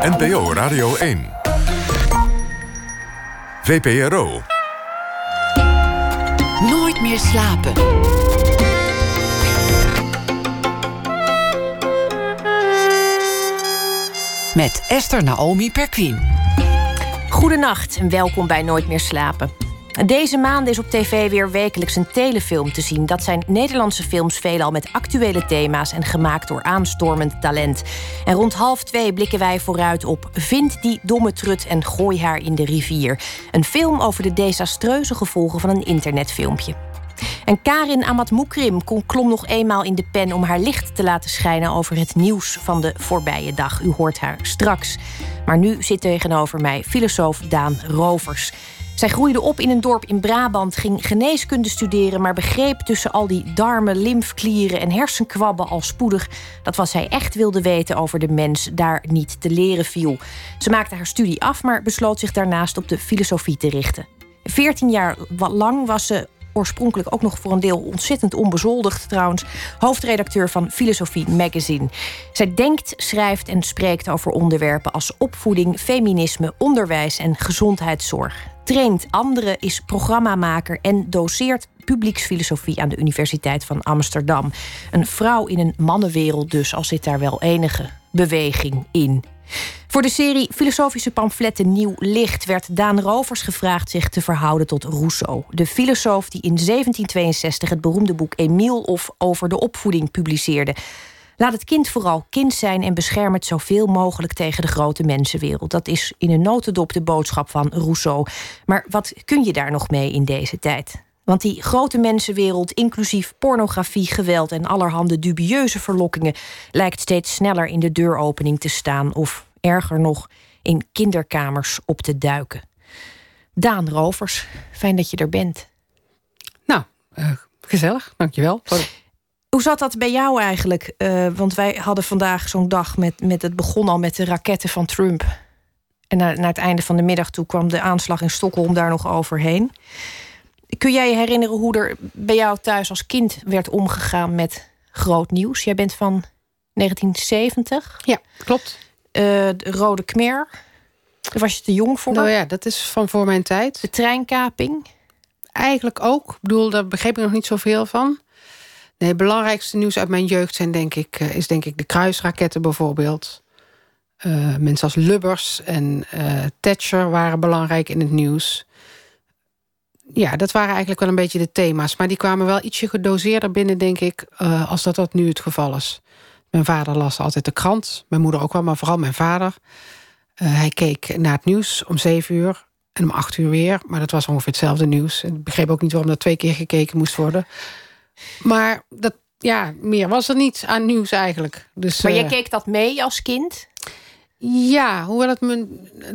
NPO Radio 1. VPRO. Nooit meer slapen. Met Esther Naomi Perquin. Goedenacht en welkom bij Nooit meer slapen. Deze maand is op tv weer wekelijks een telefilm te zien. Dat zijn Nederlandse films veelal met actuele thema's en gemaakt door aanstormend talent. En rond half twee blikken wij vooruit op Vind die domme trut en gooi haar in de rivier. Een film over de desastreuze gevolgen van een internetfilmpje. En Karin Amatmoukrim klom nog eenmaal in de pen om haar licht te laten schijnen over het nieuws van de voorbije dag. U hoort haar straks. Maar nu zit tegenover mij filosoof Daan Rovers. Zij groeide op in een dorp in Brabant, ging geneeskunde studeren, maar begreep tussen al die darmen, lymfklieren en hersenkwabben al spoedig dat wat zij echt wilde weten over de mens daar niet te leren viel. Ze maakte haar studie af, maar besloot zich daarnaast op de filosofie te richten. Veertien jaar lang was ze oorspronkelijk ook nog voor een deel ontzettend onbezoldigd trouwens, hoofdredacteur van Filosofie Magazine. Zij denkt, schrijft en spreekt over onderwerpen als opvoeding, feminisme, onderwijs en gezondheidszorg traint anderen, is programmamaker en doseert publieksfilosofie aan de Universiteit van Amsterdam. Een vrouw in een mannenwereld dus, al zit daar wel enige beweging in. Voor de serie Filosofische pamfletten Nieuw Licht werd Daan Rovers gevraagd zich te verhouden tot Rousseau, de filosoof die in 1762 het beroemde boek Emile of Over de opvoeding publiceerde. Laat het kind vooral kind zijn en bescherm het zoveel mogelijk tegen de grote mensenwereld. Dat is in een notendop de boodschap van Rousseau. Maar wat kun je daar nog mee in deze tijd? Want die grote mensenwereld, inclusief pornografie, geweld en allerhande dubieuze verlokkingen, lijkt steeds sneller in de deuropening te staan of erger nog in kinderkamers op te duiken. Daan Rovers, fijn dat je er bent. Nou, uh, gezellig, dankjewel. Hoe zat dat bij jou eigenlijk? Uh, want wij hadden vandaag zo'n dag met, met het begon al met de raketten van Trump. En naar, naar het einde van de middag toe kwam de aanslag in Stockholm daar nog overheen. Kun jij je herinneren hoe er bij jou thuis als kind werd omgegaan met groot nieuws? Jij bent van 1970. Ja, klopt. Uh, de Rode Khmer. Daar was je te jong voor. Nou ja, dat is van voor mijn tijd. De treinkaping. Eigenlijk ook. Ik bedoel, daar begreep ik nog niet zoveel van. Nee, het belangrijkste nieuws uit mijn jeugd zijn, denk ik, eh, is denk ik de kruisraketten bijvoorbeeld. Uh, mensen als Lubbers en uh, Thatcher waren belangrijk in het nieuws. Ja, dat waren eigenlijk wel een beetje de thema's. Maar die kwamen wel ietsje gedoseerder binnen, denk ik, als dat dat nu het geval is. Mijn vader las altijd de krant. Mijn moeder ook wel, maar vooral mijn vader. hij keek naar het nieuws om zeven uur en om acht uur weer. Maar dat was ongeveer hetzelfde nieuws. Ik begreep ook niet waarom dat twee keer gekeken moest worden. Maar dat, ja, meer was er niet aan nieuws eigenlijk. Dus, maar jij uh, keek dat mee als kind? Ja, hoewel het me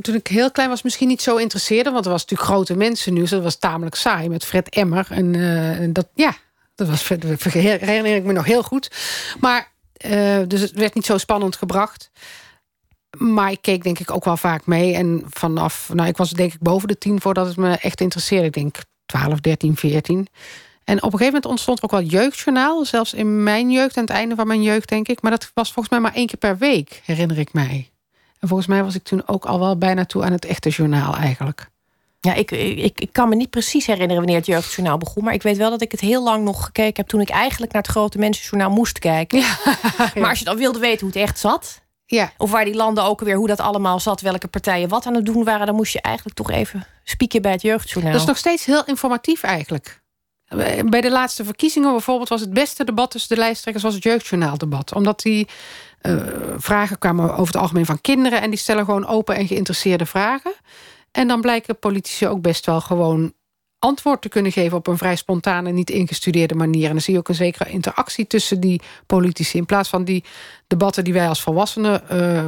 toen ik heel klein was misschien niet zo interesseerde. Want er was natuurlijk grote mensen nieuws. Dat was tamelijk saai met Fred Emmer. En uh, dat, ja, dat was, herinner ik me nog heel goed. Maar, uh, dus het werd niet zo spannend gebracht. Maar ik keek denk ik ook wel vaak mee. En vanaf, nou ik was denk ik boven de tien voordat het me echt interesseerde. Ik denk 12, 13, 14. En op een gegeven moment ontstond er ook wel jeugdjournaal. Zelfs in mijn jeugd, aan het einde van mijn jeugd, denk ik. Maar dat was volgens mij maar één keer per week, herinner ik mij. En volgens mij was ik toen ook al wel bijna toe aan het echte journaal eigenlijk. Ja, ik, ik, ik kan me niet precies herinneren wanneer het jeugdjournaal begon. Maar ik weet wel dat ik het heel lang nog gekeken heb... toen ik eigenlijk naar het grote mensenjournaal moest kijken. Ja, Maar als je dan wilde weten hoe het echt zat... Ja. Of waar die landen ook weer, hoe dat allemaal zat, welke partijen wat aan het doen waren, dan moest je eigenlijk toch even spieken bij het jeugdjournaal. Dat is nog steeds heel informatief eigenlijk. Bij de laatste verkiezingen bijvoorbeeld was het beste debat tussen de lijsttrekkers was het jeugdjournaaldebat. Omdat die uh, vragen kwamen over het algemeen van kinderen en die stellen gewoon open en geïnteresseerde vragen. En dan blijken politici ook best wel gewoon antwoord te kunnen geven op een vrij spontane, niet ingestudeerde manier. En dan zie je ook een zekere interactie tussen die politici. In plaats van die debatten die wij als volwassenen uh,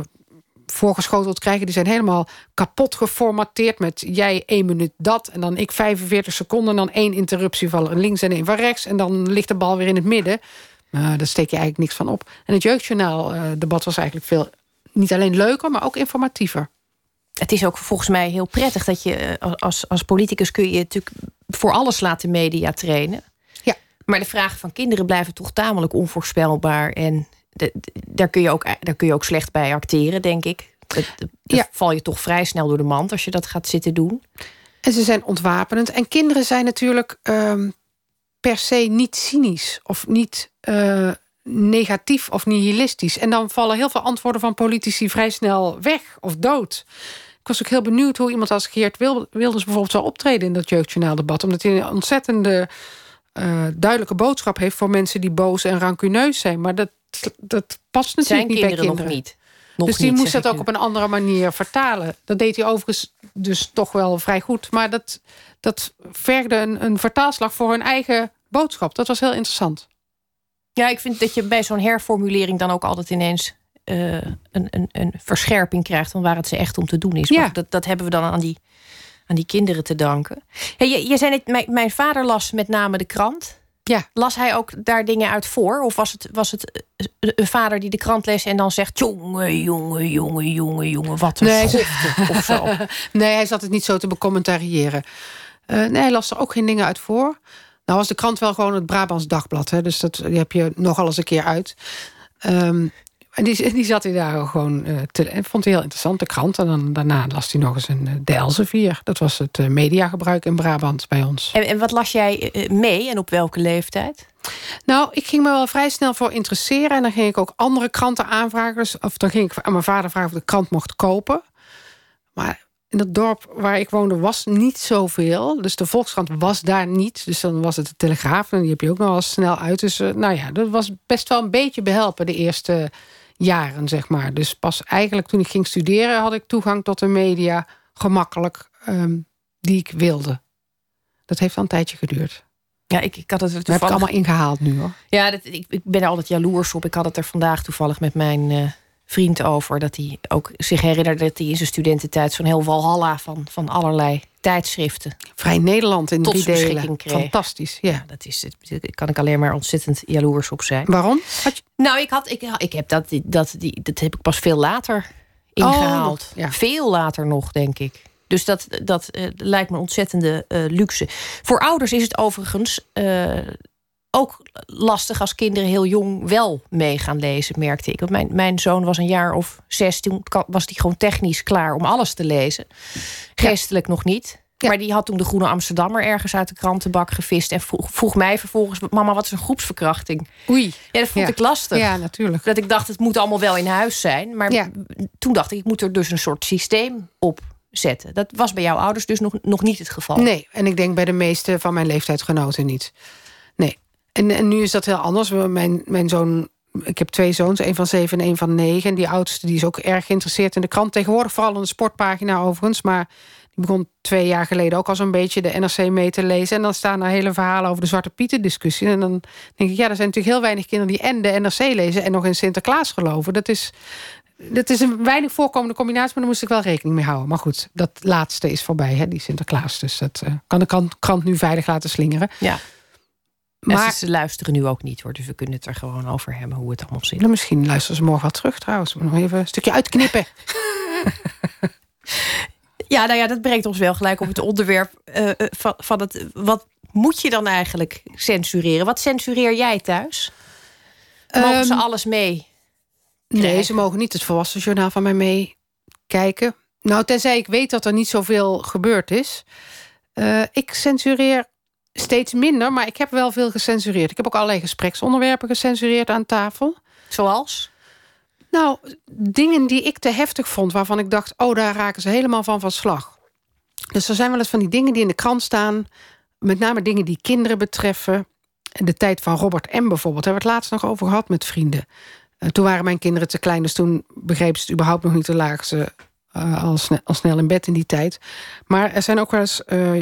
voorgeschoteld krijgen. Die zijn helemaal kapot geformateerd met jij één minuut dat... en dan ik 45 seconden en dan één interruptie van links en één van rechts... en dan ligt de bal weer in het midden. Uh, daar steek je eigenlijk niks van op. En het jeugdjournaal-debat was eigenlijk veel... niet alleen leuker, maar ook informatiever. Het is ook volgens mij heel prettig dat je eh, als, als politicus... kun je natuurlijk voor alles laten media trainen. Ja. Maar de vragen van kinderen blijven toch tamelijk onvoorspelbaar... en daar, kun je ook, daar kun je ook slecht bij acteren, denk ik. Ja. val je toch vrij snel door de mand als je dat gaat zitten doen. En ze zijn ontwapenend. En kinderen zijn natuurlijk ehm, per se niet cynisch of niet eh, negatief of nihilistisch. En dan vallen heel veel antwoorden van politici vrij snel weg of dood. Ik was ook heel benieuwd hoe iemand als Geert Wil- Wilders bijvoorbeeld zou optreden in dat jeugdjournaaldebat. Omdat hij een ontzettende eh, duidelijke boodschap heeft voor mensen die boos en rancuneus zijn. Maar dat, dat past Zijn natuurlijk niet bij kinderen nog niet. Nog dus die niet, moest dat ook nu. op een andere manier vertalen. Dat deed hij overigens dus toch wel vrij goed. Maar dat, dat vergde een, een vertaalslag voor hun eigen boodschap. Dat was heel interessant. Ja, ik vind dat je bij zo'n herformulering dan ook altijd ineens eh, een, een, een verscherping krijgt van waar het ze echt om te doen is. Ja. Maar dat, dat hebben we dan aan die, aan die kinderen te danken. Hey, je, je zei net, mijn, mijn vader las met name de krant. Ja. Las hij ook daar dingen uit voor? Of was het, was het eh, een vader die de krant leest en dan zegt: jongen, jongen, jongen, jongen, jongen, wat een Nee, of zo? Nee, hij zat het niet zo te becommentariëren. Eh, nee, hij las er ook geen dingen uit voor. Nou was de krant wel gewoon het Brabants Dagblad. Hè, dus dat, die heb je nogal eens een keer uit. Ehm, en die, die zat hij daar gewoon eh, te... En vond hij heel interessant, de krant. En dan, daarna las hij nog eens een, eh, de Elsevier. Dat was het eh, mediagebruik in Brabant bij ons. En, en wat las jij mee en op welke leeftijd? Nou, ik ging me wel vrij snel voor interesseren. En dan ging ik ook andere kranten aanvragen. Dus, of dan ging ik aan mijn vader vragen of de krant mocht kopen. Maar in het dorp waar ik woonde was niet zoveel. Dus de Volkskrant was daar niet. Dus dan was het de Telegraaf. En die heb je ook nog wel snel uit. Dus nou ja, dat was best wel een beetje behelpen de eerste jaren, zeg maar. Dus pas eigenlijk toen ik ging studeren... had ik toegang tot de media gemakkelijk ehm, die ik wilde. Dat heeft al een tijdje geduurd. Ja, ik, ik had het er Dat heb ik toevallig allemaal ingehaald nu, hoor. Ja, dat, ik, ik ben er altijd jaloers op. Ik had het er vandaag toevallig met mijn eh, vriend over. Dat hij ook zich herinnerde dat hij in zijn studententijd zo'n heel walhalla van, van allerlei tijdschriften. Vrij Nederland in Tot drie delen. kreeg. Fantastisch, ja. Ja, dat is het. Daar kan ik alleen maar ontzettend jaloers op zijn. Waarom? Had je... Nou, ik, had, ik, ik heb dat, dat, die, dat heb ik pas veel later ingehaald. nog, ja. Veel later nog, denk ik. Dus dat, dat eh, lijkt me ontzettende eh, luxe. Voor ouders is het overigens eh, ook lastig als kinderen heel jong wel mee gaan lezen, merkte ik. Want mijn, mijn zoon was een jaar of zes, toen was hij gewoon technisch klaar om alles te lezen. Geestelijk nog niet. Ja. Maar die had toen de Groene Amsterdammer ergens uit de krantenbak gevist. En vroeg, vroeg mij vervolgens: Mama, wat is een groepsverkrachting? Oei. Ja, dat vond Ja. ik lastig. Ja, natuurlijk. Dat ik dacht, het moet allemaal wel in huis zijn. Maar Ja. toen dacht ik, ik moet er dus een soort systeem op zetten. Dat was bij jouw ouders dus nog, nog niet het geval. Nee, en ik denk bij de meeste van mijn leeftijdsgenoten niet. En, nu is dat heel anders. Mijn, mijn zoon, ik heb twee zoons, een van zeven en een van negen. En die oudste die is ook erg geïnteresseerd in de krant. Tegenwoordig vooral in de sportpagina overigens. Maar die begon twee jaar geleden ook al zo'n beetje de NRC mee te lezen. En dan staan er hele verhalen over de Zwarte Pieten discussie. En dan denk ik, ja, er zijn natuurlijk heel weinig kinderen die en de NRC lezen en nog in Sinterklaas geloven. Dat is, dat is een weinig voorkomende combinatie, maar daar moest ik wel rekening mee houden. Maar goed, dat laatste is voorbij, hè, die Sinterklaas. Dus dat eh, kan de krant, krant nu veilig laten slingeren. Ja. Maar ze luisteren nu ook niet hoor. Dus we kunnen het er gewoon over hebben hoe het allemaal zit. nou, misschien luisteren ze morgen wel terug trouwens. Maar nog even een stukje uitknippen. Ja, nou ja, dat brengt ons wel gelijk op het onderwerp eh, eh, van, van het. Wat moet je dan eigenlijk censureren? Wat censureer jij thuis? Mogen ze Ehm, alles mee? Nee, ze mogen niet het volwassen journaal van mij meekijken. Nou, tenzij ik weet dat er niet zoveel gebeurd is. Eh, ik censureer steeds minder, maar ik heb wel veel gecensureerd. Ik heb ook allerlei gespreksonderwerpen gecensureerd aan tafel. Zoals? Nou, dingen die ik te heftig vond, waarvan ik dacht: oh, daar raken ze helemaal van van slag. Dus er zijn wel eens van die dingen die in de krant staan, met name dingen die kinderen betreffen. De tijd van Robert M. bijvoorbeeld, daar hebben we het laatst nog over gehad met vrienden. Eh, toen waren mijn kinderen te klein, dus toen begrepen ze het überhaupt nog niet. Toen lagen ze eh, al, snel, al snel in bed in die tijd. Maar er zijn ook wel eens. eh,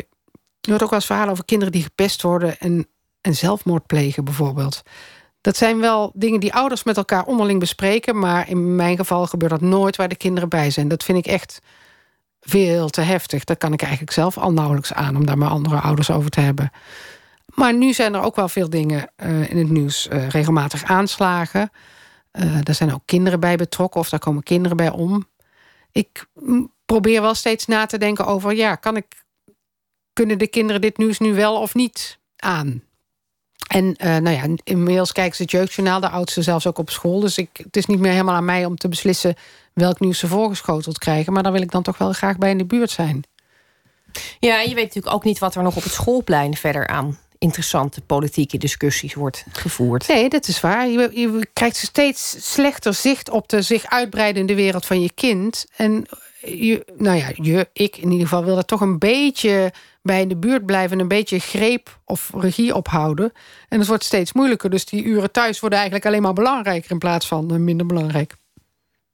je hoort ook wel eens verhalen over kinderen die gepest worden en, en zelfmoord plegen, bijvoorbeeld. Dat zijn wel dingen die ouders met elkaar onderling bespreken. Maar in mijn geval gebeurt dat nooit waar de kinderen bij zijn. Dat vind ik echt veel te heftig. Dat kan ik eigenlijk zelf al nauwelijks aan om daar met andere ouders over te hebben. Maar nu zijn er ook wel veel dingen eh, in het nieuws. eh, regelmatig aanslagen. Eh daar zijn ook kinderen bij betrokken of daar komen kinderen bij om. Ik probeer wel steeds na te denken over... ja, kan ik, kunnen de kinderen dit nieuws nu wel of niet aan? En uh, nou ja, inmiddels kijken ze het jeugdjournaal, de oudste zelfs ook op school. Dus ik, het is niet meer helemaal aan mij om te beslissen welk nieuws ze voorgeschoteld krijgen. Maar daar wil ik dan toch wel graag bij in de buurt zijn. Ja, en je weet natuurlijk ook niet wat er nog op het schoolplein verder aan interessante politieke discussies wordt gevoerd. Nee, dat is waar. Je, je krijgt steeds slechter zicht op de zich uitbreidende wereld van je kind. En je, nou ja, je, ik in ieder geval wil er toch een beetje bij in de buurt blijven, een beetje greep of regie ophouden. En het wordt steeds moeilijker. Dus die uren thuis worden eigenlijk alleen maar belangrijker in plaats van eh, minder belangrijk.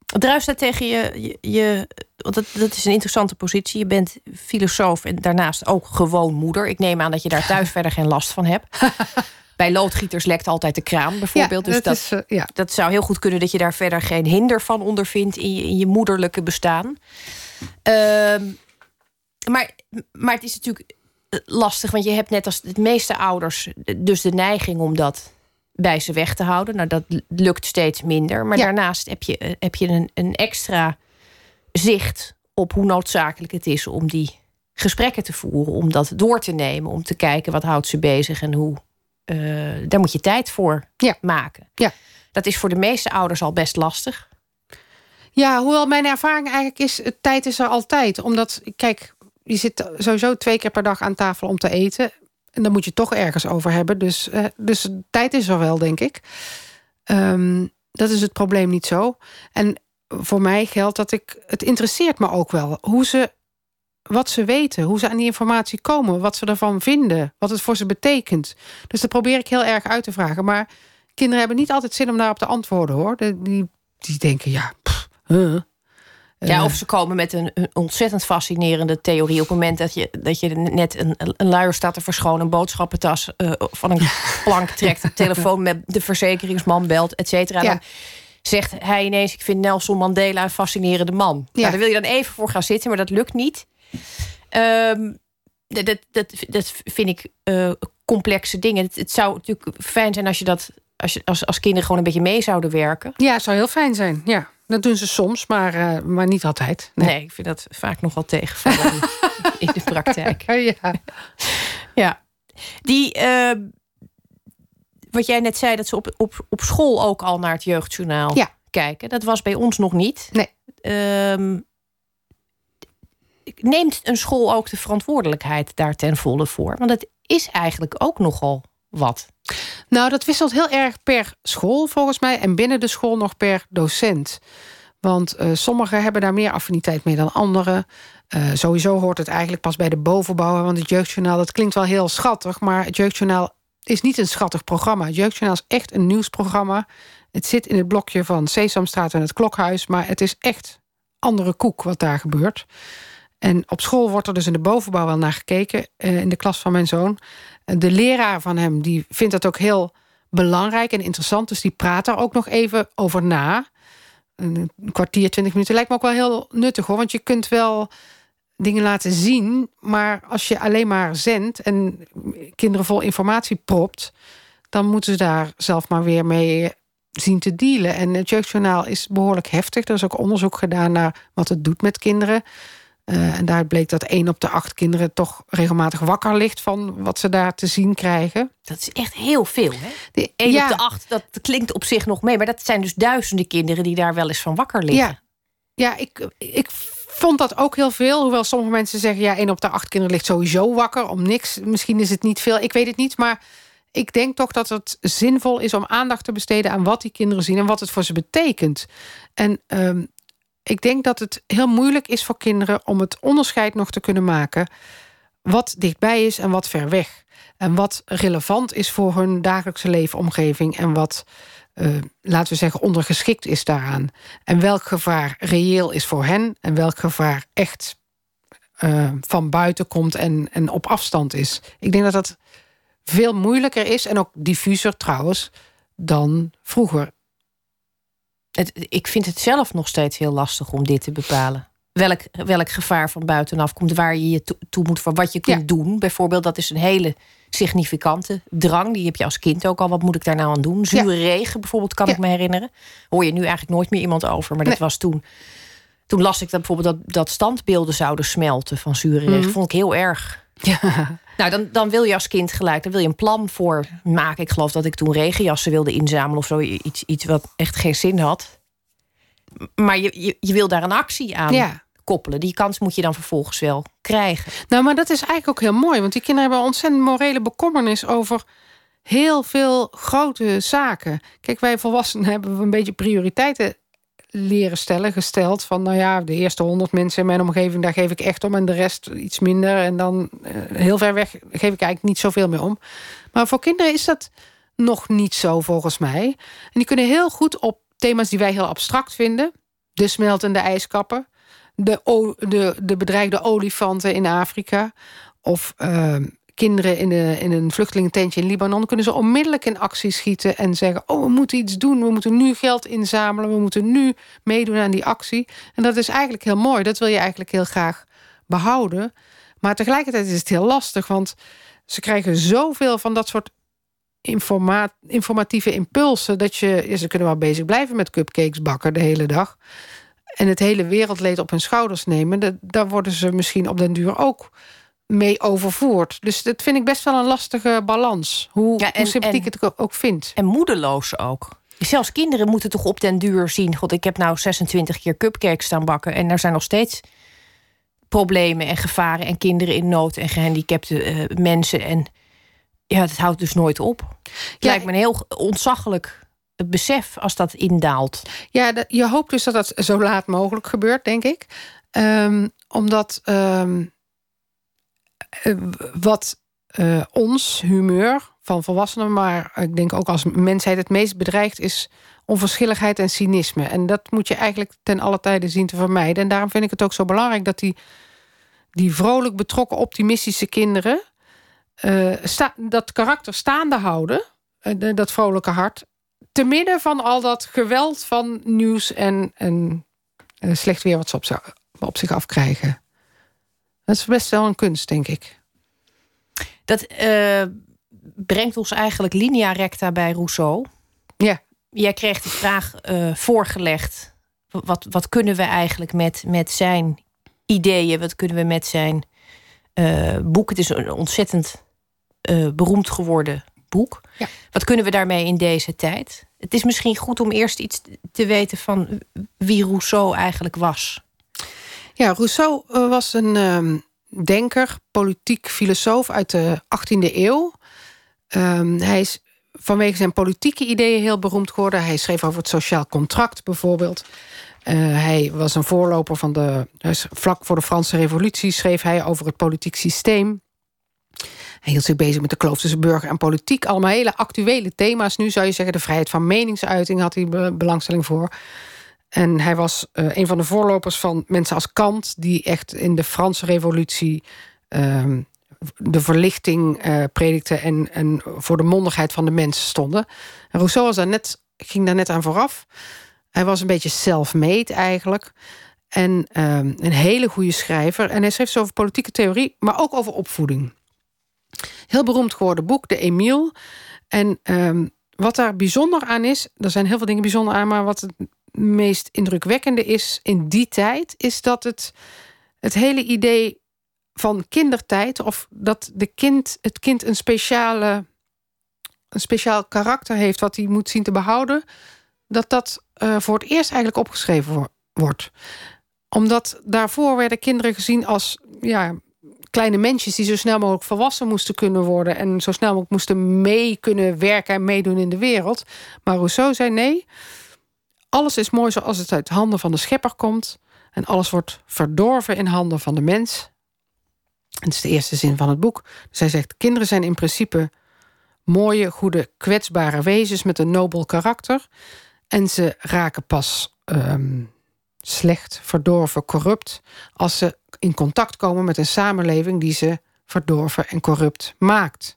Druist dat tegen je, je, want dat, dat is een interessante positie. Je bent filosoof en daarnaast ook gewoon moeder. Ik neem aan dat je daar thuis verder geen last van hebt. Bij loodgieters lekt altijd de kraan bijvoorbeeld. dus dat, is, uh, ja. dat zou heel goed kunnen dat je daar verder geen hinder van ondervindt in je, in je moederlijke bestaan. Uh, maar, maar het is natuurlijk eh, lastig, want je hebt net als de meeste ouders dus de neiging om dat bij ze weg te houden. Nou, dat lukt steeds minder. Maar daarnaast heb je, eh, heb je een, een extra zicht op hoe noodzakelijk het is om die gesprekken te voeren, om dat door te nemen, om te kijken wat houdt ze bezig en hoe. Uh, daar moet je tijd voor ja. maken. Ja. Dat is voor de meeste ouders al best lastig. Ja, hoewel mijn ervaring eigenlijk is, tijd is er altijd. Omdat, kijk, je zit sowieso twee keer per dag aan tafel om te eten. En dan moet je toch ergens over hebben. Dus, uh, dus tijd is er wel, denk ik. Um, dat is het probleem niet zo. En voor mij geldt dat ik. Het interesseert me ook wel hoe ze. Wat ze weten, hoe ze aan die informatie komen, wat ze ervan vinden, wat het voor ze betekent. Dus dat probeer ik heel erg uit te vragen. Maar kinderen hebben niet altijd zin om daarop te antwoorden hoor. Die, die denken, ja, ja, eh. of ze komen met een, ontzettend fascinerende theorie. Op het moment dat je, dat je net een, een luier staat te verschonen, een boodschappentas uh, van een plank trekt, de telefoon met de verzekeringsman belt, et cetera. Dan zegt hij ineens: Ik vind Nelson Mandela een fascinerende man. Ja. Nou, daar wil je dan even voor gaan zitten, maar dat lukt niet. Um, dat, dat, dat vind ik uh, complexe dingen. Het, het, zou natuurlijk fijn zijn als je dat als, je, als, als kinderen gewoon een beetje mee zouden werken. Ja, het zou heel fijn zijn. Ja. Dat doen ze soms, maar, uh, maar niet altijd. Nee. nee. ik vind dat vaak nogal tegenvallen in de praktijk. ja. ja. Die, uh, wat jij net zei, dat ze op, op, op school ook al naar het jeugdjournaal ja. kijken. Dat was bij ons nog niet. Nee. Um, neemt een school ook de verantwoordelijkheid daar ten volle voor? Want het is eigenlijk ook nogal wat. Nou, dat wisselt heel erg per school volgens mij. En binnen de school nog per docent. Want uh, sommigen hebben daar meer affiniteit mee dan anderen. Uh, sowieso hoort het eigenlijk pas bij de bovenbouw. Want het jeugdjournaal, dat klinkt wel heel schattig. Maar het jeugdjournaal is niet een schattig programma. Het jeugdjournaal is echt een nieuwsprogramma. Het zit in het blokje van Sesamstraat en het Klokhuis. Maar het is echt andere koek wat daar gebeurt. En op school wordt er dus in de bovenbouw wel naar gekeken. Uh, in de klas van mijn zoon. De leraar van hem die vindt dat ook heel belangrijk en interessant. Dus die praat daar ook nog even over na. Een kwartier, twintig minuten lijkt me ook wel heel nuttig hoor. Want je kunt wel dingen laten zien. Maar als je alleen maar zendt en kinderen vol informatie propt, dan moeten ze daar zelf maar weer mee zien te dealen. En het jeugdjournaal is behoorlijk heftig. Er is ook onderzoek gedaan naar wat het doet met kinderen. Uh, en daar bleek dat één op de acht kinderen toch regelmatig wakker ligt van wat ze daar te zien krijgen. Dat is echt heel veel, hè? Eén op de acht, dat klinkt op zich nog mee. Maar dat zijn dus duizenden kinderen die daar wel eens van wakker liggen. Ja, ja ik, ik vond dat ook heel veel. Hoewel sommige mensen zeggen, ja, één op de acht kinderen ligt sowieso wakker om niks. Misschien is het niet veel, ik weet het niet. Maar ik denk toch dat het zinvol is om aandacht te besteden aan wat die kinderen zien en wat het voor ze betekent. En um, ik denk dat het heel moeilijk is voor kinderen om het onderscheid nog te kunnen maken. Wat dichtbij is en wat ver weg. En wat relevant is voor hun dagelijkse leefomgeving en wat, uh, laten we zeggen, ondergeschikt is daaraan. En welk gevaar reëel is voor hen en welk gevaar echt uh, van buiten komt en, en op afstand is. Ik denk dat dat veel moeilijker is en ook diffuser trouwens dan vroeger ik vind het zelf nog steeds heel lastig om dit te bepalen. Welk, welk gevaar van buitenaf komt, waar je je toe moet voor wat je kunt doen. Bijvoorbeeld, dat is een hele significante drang. Die heb je als kind ook al. Wat moet ik daar nou aan doen? Zure regen bijvoorbeeld, kan ik me herinneren. Hoor je nu eigenlijk nooit meer iemand over. Maar dat was toen. Toen las ik dat bijvoorbeeld dat, dat standbeelden zouden smelten van zure regen. Mm. Vond ik heel erg. Ja. Nou, dan, dan wil je als kind gelijk, dan wil je een plan voor maken. Ik geloof dat ik toen regenjassen wilde inzamelen of zo. Iets, iets wat echt geen zin had. Maar je, je, je wil daar een actie aan ja. koppelen. Die kans moet je dan vervolgens wel krijgen. Nou, maar dat is eigenlijk ook heel mooi. Want die kinderen hebben ontzettend morele bekommernis over heel veel grote zaken. Kijk, wij volwassenen hebben een beetje prioriteiten leren stellen, gesteld. Van nou ja, de eerste honderd mensen in mijn omgeving, daar geef ik echt om. En de rest iets minder. En dan eh, heel ver weg geef ik eigenlijk niet zoveel meer om. Maar voor kinderen is dat nog niet zo, volgens mij. En die kunnen heel goed op thema's die wij heel abstract vinden. De smeltende ijskappen. De, de, de bedreigde olifanten in Afrika. Of uh, kinderen in, de, in een vluchtelingententje in Libanon... kunnen ze onmiddellijk in actie schieten en zeggen... oh, we moeten iets doen, we moeten nu geld inzamelen... we moeten nu meedoen aan die actie. En dat is eigenlijk heel mooi, dat wil je eigenlijk heel graag behouden. Maar tegelijkertijd is het heel lastig, want ze krijgen zoveel van dat soort informa informatieve impulsen... dat je, ze kunnen wel bezig blijven met cupcakes bakken de hele dag... en het hele wereldleed op hun schouders nemen... daar worden ze misschien op den duur ook mee overvoerd. Dus dat vind ik best wel een lastige balans. Hoe, ja, en, sympathiek en, het ook vindt. En moedeloos ook. Zelfs kinderen moeten toch op den duur zien... God, ik heb nou 26 keer cupcakes staan bakken... en er zijn nog steeds problemen en gevaren... en kinderen in nood en gehandicapte uh, mensen. En ja, het houdt dus nooit op. Het ja, lijkt me een heel ontzaglijk besef als dat indaalt. Ja, je hoopt dus dat dat zo laat mogelijk gebeurt, denk ik. Um, omdat... Um, eh, wat uh, ons humeur van volwassenen, maar ik denk ook als mensheid het meest bedreigt, is onverschilligheid en cynisme. En dat moet je eigenlijk ten alle tijde zien te vermijden. En daarom vind ik het ook zo belangrijk dat die, die vrolijk betrokken, optimistische kinderen sta, dat karakter staande houden, dat vrolijke hart, te midden van al dat geweld van nieuws en, en slecht weer wat ze op, op zich afkrijgen. Dat is best wel een kunst, denk ik. Dat uh, brengt ons eigenlijk linea recta bij Rousseau. Ja. Jij kreeg de vraag uh, voorgelegd. Wat, wat kunnen we eigenlijk met, met zijn ideeën? Wat kunnen we met zijn uh, boek? Het is een ontzettend beroemd geworden boek. Ja. Wat kunnen we daarmee in deze tijd? Het is misschien goed om eerst iets te weten van wie Rousseau eigenlijk was. Ja, Rousseau eh, was een uh, denker, politiek filosoof uit de 18e eeuw. Um, hij is vanwege zijn politieke ideeën heel beroemd geworden. Hij schreef over het sociaal contract bijvoorbeeld. Uh, hij was een voorloper van de. Dus vlak voor de Franse Revolutie schreef hij over het politiek systeem. Hij hield zich bezig met de kloof tussen burger en politiek. Allemaal hele actuele thema's. Nu zou je zeggen, de vrijheid van meningsuiting had hij belangstelling voor. En hij was uh, een van de voorlopers van mensen als Kant, die echt in de Franse Revolutie uh, de verlichting uh, predikte en, en voor de mondigheid van de mensen stonden. En Rousseau was daar net, ging daar net aan vooraf. Hij was een beetje self-made eigenlijk. En ehm, een hele goede schrijver. En hij schreef zo over politieke theorie, maar ook over opvoeding. Heel beroemd geworden boek, de Emile. En um, wat daar bijzonder aan is, er zijn heel veel dingen bijzonder aan, maar wat het meest indrukwekkende is in die tijd, is dat het, het hele idee van kindertijd, of dat de kind, het kind een, speciale, een speciaal karakter heeft wat hij moet zien te behouden, dat dat uh, voor het eerst eigenlijk opgeschreven wordt. Omdat daarvoor werden kinderen gezien als ja, kleine mensjes die zo snel mogelijk volwassen moesten kunnen worden en zo snel mogelijk moesten mee kunnen werken en meedoen in de wereld. Maar Rousseau zei nee. Alles is mooi zoals het uit handen van de schepper komt. En alles wordt verdorven in handen van de mens. Het is de eerste zin van het boek. Dus zegt: Kinderen zijn in principe mooie, goede, kwetsbare wezens met een nobel karakter. En ze raken pas um, slecht, verdorven, corrupt. als ze in contact komen met een samenleving die ze verdorven en corrupt maakt.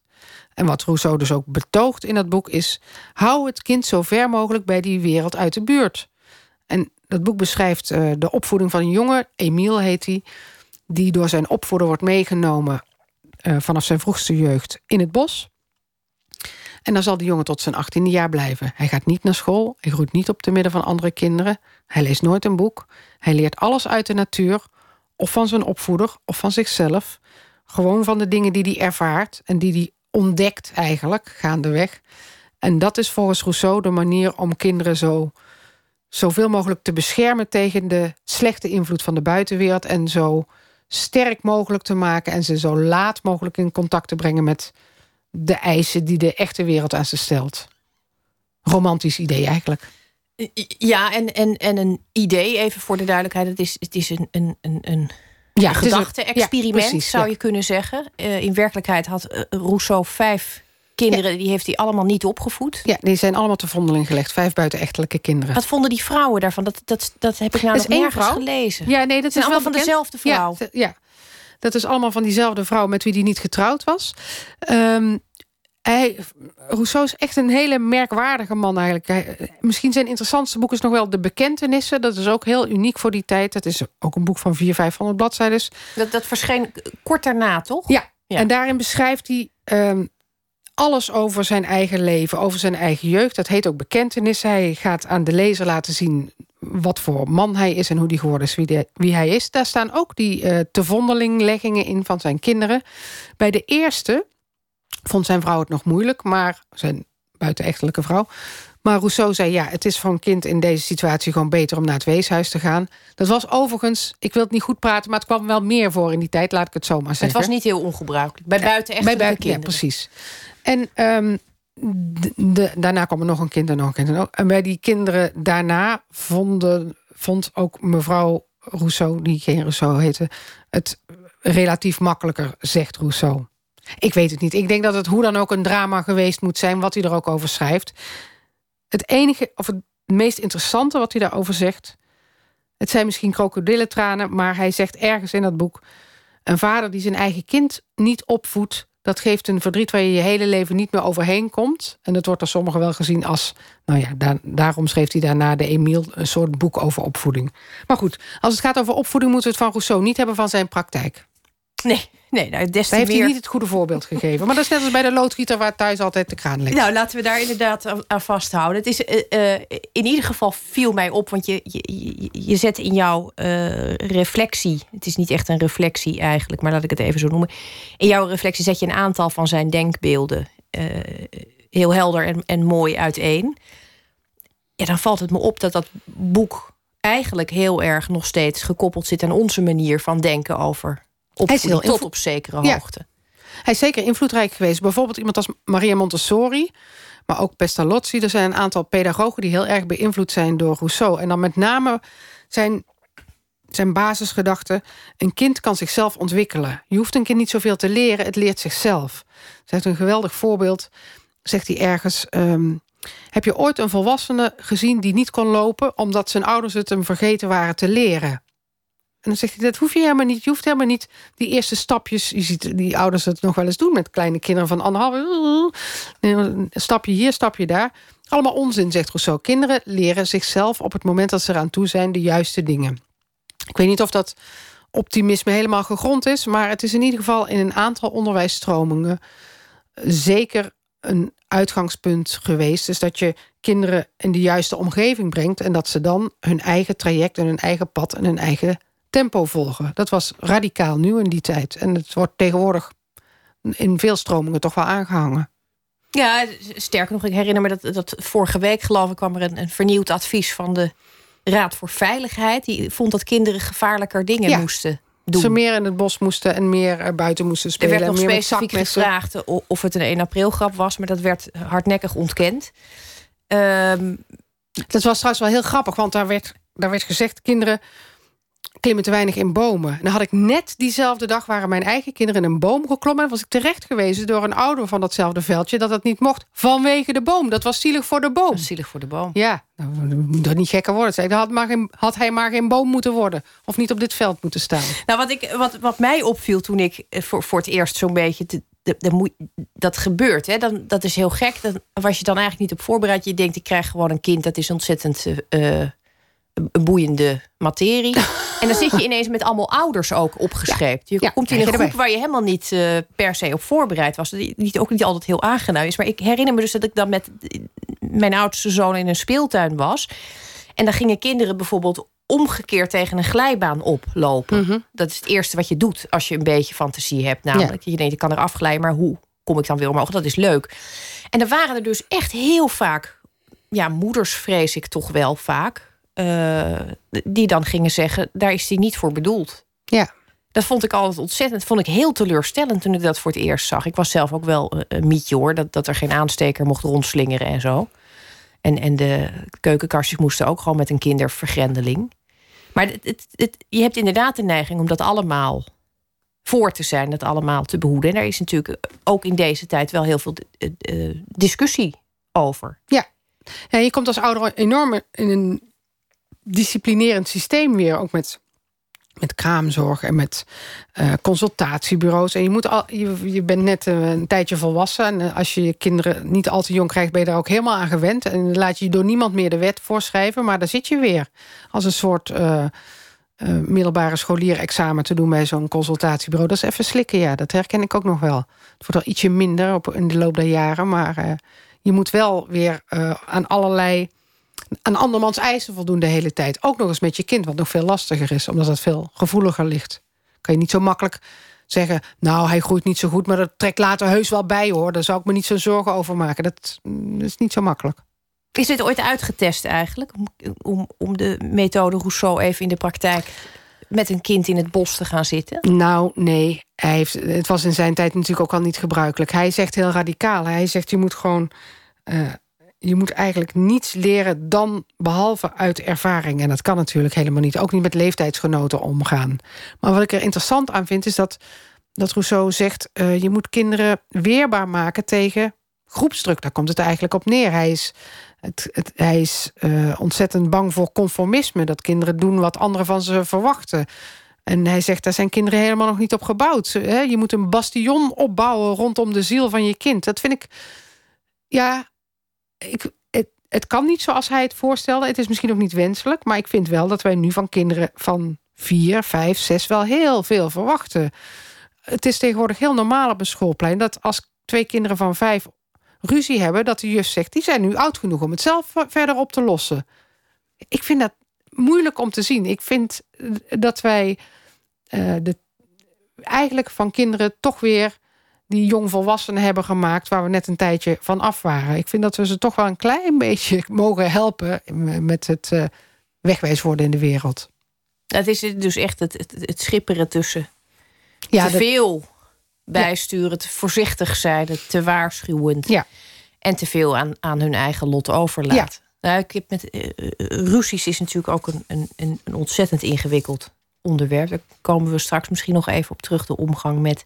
En wat Rousseau dus ook betoogt in dat boek is... hou het kind zo ver mogelijk bij die wereld uit de buurt. En dat boek beschrijft uh, de opvoeding van een jongen, Emile heet hij... die door zijn opvoeder wordt meegenomen uh, vanaf zijn vroegste jeugd in het bos. En dan zal die jongen tot zijn achttiende jaar blijven. Hij gaat niet naar school, hij groeit niet op te midden van andere kinderen... hij leest nooit een boek, hij leert alles uit de natuur... of van zijn opvoeder of van zichzelf... gewoon van de dingen die hij ervaart en die hij ontdekt eigenlijk gaandeweg. En dat is volgens Rousseau de manier om kinderen zo zoveel mogelijk te beschermen tegen de slechte invloed van de buitenwereld en zo sterk mogelijk te maken en ze zo laat mogelijk in contact te brengen met de eisen die de echte wereld aan ze stelt. Romantisch idee eigenlijk. Ja, en, en, en een idee, even voor de duidelijkheid, het is, het is een, een, een, een ja, gedachte-experiment, ja, zou je kunnen zeggen. Uh, in werkelijkheid had uh, Rousseau vijf kinderen, die heeft hij allemaal niet opgevoed. Ja, die zijn allemaal te vondeling gelegd. Vijf buitenechtelijke kinderen. Wat vonden die vrouwen daarvan? Dat, dat, dat heb ik nou nog nergens vrouw? gelezen. Ja, nee, dat zijn is allemaal van dezelfde vrouw. Ja, ja, dat is allemaal van diezelfde vrouw met wie die niet getrouwd was. Um, hij, Rousseau is echt een hele merkwaardige man eigenlijk. Hij, misschien zijn interessantste boek is nog wel De Bekentenissen. Dat is ook heel uniek voor die tijd. Dat is ook een boek van 400, 500 bladzijden. Dat, dat verscheen kort daarna, toch? Ja, en daarin beschrijft hij um, alles over zijn eigen leven, over zijn eigen jeugd. Dat heet ook Bekentenissen. Hij gaat aan de lezer laten zien wat voor man hij is en hoe die geworden is, wie, wie hij is. Daar staan ook die uh, te vondelingleggingen in van zijn kinderen. Bij de eerste vond zijn vrouw het nog moeilijk, maar zijn buitenechtelijke vrouw. Maar Rousseau zei, ja, het is voor een kind in deze situatie gewoon beter om naar het weeshuis te gaan. Dat was overigens, ik wil het niet goed praten, maar het kwam wel meer voor in die tijd, laat ik het zo maar zeggen. Het was niet heel ongebruikelijk, bij buitenechtelijke bij buiten, kinderen. Ja, precies. En um, de, daarna kwam er nog een kind en nog een kind. En, en bij die kinderen daarna vonden, vond ook mevrouw Rousseau, die geen Rousseau heette, het relatief makkelijker, zegt Rousseau. Ik weet het niet. Ik denk dat het hoe dan ook een drama geweest moet zijn, wat hij er ook over schrijft. Het enige, of het meest interessante wat hij daarover zegt. Het zijn misschien krokodillentranen, maar hij zegt ergens in dat boek: een vader die zijn eigen kind niet opvoedt, dat geeft een verdriet waar je je hele leven niet meer overheen komt. En dat wordt door sommigen wel gezien als... nou ja, daarom schreef hij daarna de Emile een soort boek over opvoeding. Maar goed, als het gaat over opvoeding... moeten we het van Rousseau niet hebben van zijn praktijk. Nee, nee nou, des heeft hij niet het goede voorbeeld gegeven. Maar dat is net als bij de loodgieter waar thuis altijd de kraan ligt. Nou, laten we daar inderdaad aan vasthouden. Het is, uh, uh, in ieder geval viel mij op, want je, je, je zet in jouw uh, reflectie... het is niet echt een reflectie eigenlijk, maar laat ik het even zo noemen. In jouw reflectie zet je een aantal van zijn denkbeelden... heel helder en, en mooi uiteen. Ja, dan valt het me op dat dat boek eigenlijk heel erg nog steeds gekoppeld zit aan onze manier van denken over hij is heel tot op zekere hoogte. Hij is zeker invloedrijk geweest. Bijvoorbeeld iemand als Maria Montessori, maar ook Pestalozzi. Er zijn een aantal pedagogen die heel erg beïnvloed zijn door Rousseau. En dan met name zijn, zijn basisgedachte... een kind kan zichzelf ontwikkelen. Je hoeft een kind niet zoveel te leren, het leert zichzelf. Zegt een geweldig voorbeeld, zegt hij ergens... Ehm, heb je ooit een volwassene gezien die niet kon lopen... omdat zijn ouders het hem vergeten waren te leren? En dan zegt hij, dat hoef je helemaal niet. Je hoeft helemaal niet die eerste stapjes... Je ziet die ouders het nog wel eens doen met kleine kinderen van anderhalve... Stapje hier, stapje daar. Allemaal onzin, zegt Rousseau. Kinderen leren zichzelf op het moment dat ze eraan toe zijn... de juiste dingen. Ik weet niet of dat optimisme helemaal gegrond is... maar het is in ieder geval in een aantal onderwijsstromingen... zeker een uitgangspunt geweest. Dus dat je kinderen in de juiste omgeving brengt... en dat ze dan hun eigen traject en hun eigen pad... en hun eigen tempo volgen. Dat was radicaal nieuw in die tijd. En het wordt tegenwoordig in veel stromingen toch wel aangehangen. Ja, sterker nog, ik herinner me dat, dat vorige week, geloof ik, kwam er een, een vernieuwd advies van de Raad voor Veiligheid. Die vond dat kinderen gevaarlijker dingen moesten doen. Ze meer in het bos moesten en meer buiten moesten spelen. Er werd nog specifiek gevraagd of het een 1 april grap was, maar dat werd hardnekkig ontkend. Um, dat was trouwens wel heel grappig, want daar werd, daar werd gezegd: kinderen klimmen te weinig in bomen. En dan had ik net diezelfde dag... waren mijn eigen kinderen in een boom geklommen... en was ik terecht gewezen door een ouder van datzelfde veldje... dat dat niet mocht vanwege de boom. Dat was zielig voor de boom. zielig voor de boom. Ja, nou, moet niet gekker worden. Zei, had, maar geen, had hij maar geen boom moeten worden. Of niet op dit veld moeten staan. Nou, wat, ik, wat, wat mij opviel toen ik eh, voor, voor het eerst zo'n beetje... Te, de, de, dat gebeurt, hè? Dan, dat is heel gek. Dan was je dan eigenlijk niet op voorbereid. Je denkt, ik krijg gewoon een kind, dat is ontzettend... Uh, een boeiende materie. en dan zit je ineens met allemaal ouders ook opgescheept. Je komt in een groep waar je helemaal niet uh, per se op voorbereid was. Die, die ook niet altijd heel aangenaam is. Maar ik herinner me dus dat ik dan met mijn oudste zoon in een speeltuin was. En dan gingen kinderen bijvoorbeeld omgekeerd tegen een glijbaan oplopen. Mhm. Dat is het eerste wat je doet als je een beetje fantasie hebt. Namelijk, je denkt, ik kan er afglijden, maar hoe kom ik dan weer omhoog? Dat is leuk. En er waren er dus echt heel vaak, ja, moeders vrees ik toch wel vaak, eh, die dan gingen zeggen, daar is die niet voor bedoeld. Ja. Dat vond ik altijd ontzettend, vond ik heel teleurstellend toen ik dat voor het eerst zag. Ik was zelf ook wel eh, een mietje hoor, dat, dat er geen aansteker mocht rondslingeren en zo. En, en de keukenkastjes moesten ook gewoon met een kindervergrendeling. Maar het, het, het, je hebt inderdaad de neiging om dat allemaal voor te zijn, dat allemaal te behoeden. En er is natuurlijk ook in deze tijd wel heel veel eh, discussie over. Ja. ja, je komt als ouder enorm in een disciplinerend systeem weer, ook met, met kraamzorg en met eh, consultatiebureaus. En je, moet al, je, je bent net eh, een tijdje volwassen. En eh, als je je kinderen niet al te jong krijgt, ben je daar ook helemaal aan gewend. En laat je door niemand meer de wet voorschrijven. Maar daar zit je weer als een soort middelbare scholier-examen te doen bij zo'n consultatiebureau. Dat is even slikken, ja. Dat herken ik ook nog wel. Het wordt wel ietsje minder op, in de loop der jaren. Maar je moet wel weer aan allerlei aan andermans eisen voldoen de hele tijd. Ook nog eens met je kind, wat nog veel lastiger is, omdat het veel gevoeliger ligt. Kan je niet zo makkelijk zeggen, nou, hij groeit niet zo goed, maar dat trekt later heus wel bij hoor. Daar zou ik me niet zo zorgen over maken. Dat, mm, dat is niet zo makkelijk. Is dit ooit uitgetest eigenlijk? Om, om, om de methode Rousseau even in de praktijk met een kind in het bos te gaan zitten? Nou, nee. Hij heeft, het was in zijn tijd natuurlijk ook al niet gebruikelijk. Hij zegt heel radicaal. Hij zegt, je moet gewoon... eh, je moet eigenlijk niets leren dan behalve uit ervaring. En dat kan natuurlijk helemaal niet. Ook niet met leeftijdsgenoten omgaan. Maar wat ik er interessant aan vind is dat, dat Rousseau zegt... eh, je moet kinderen weerbaar maken tegen groepsdruk. Daar komt het eigenlijk op neer. Hij is, het, het, hij is eh, ontzettend bang voor conformisme. Dat kinderen doen wat anderen van ze verwachten. En hij zegt, daar zijn kinderen helemaal nog niet op gebouwd. Je moet een bastion opbouwen rondom de ziel van je kind. Dat vind ik... Ja, ik, het, het kan niet zoals hij het voorstelde. Het is misschien ook niet wenselijk. Maar ik vind wel dat wij nu van kinderen van vier, vijf, zes... wel heel veel verwachten. Het is tegenwoordig heel normaal op een schoolplein... dat als twee kinderen van vijf ruzie hebben... dat de juf zegt, die zijn nu oud genoeg om het zelf verder op te lossen. Ik vind dat moeilijk om te zien. Ik vind dat wij uh, de, eigenlijk van kinderen toch weer die jongvolwassenen hebben gemaakt... waar we net een tijdje van af waren. Ik vind dat we ze toch wel een klein beetje mogen helpen... met het uh, wegwijs worden in de wereld. Dat is dus echt het, het, het schipperen tussen ja, te dat... veel bijsturen... Ja. te voorzichtig zijn, te waarschuwend... Ja. en te veel aan, aan hun eigen lot overlaten. Ja. Nou, ik heb met uh, ruzies is natuurlijk ook een, een, een ontzettend ingewikkeld onderwerp. Daar komen we straks misschien nog even op terug. De omgang met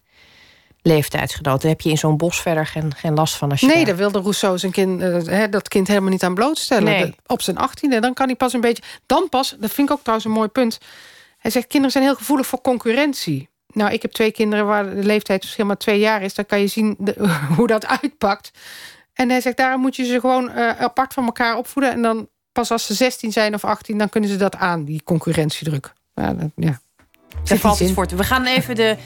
leeftijdsgenoten. Daar heb je in zo'n bos verder geen, geen last van. Als je nee, daar... daar wilde Rousseau zijn kind, uh, dat kind helemaal niet aan blootstellen. Nee. De, op zijn achttiende, dan kan hij pas een beetje... Dan pas, dat vind ik ook trouwens een mooi punt... Hij zegt, kinderen zijn heel gevoelig voor concurrentie. Nou, ik heb twee kinderen waar de leeftijdsverschil maar twee jaar is. Dan kan je zien de, hoe dat uitpakt. En hij zegt, daarom moet je ze gewoon uh, apart van elkaar opvoeden. En dan pas als ze 16 zijn of 18, dan kunnen ze dat aan, die concurrentiedruk. Ja, dat, ja. Daar valt het voor te. We gaan even de,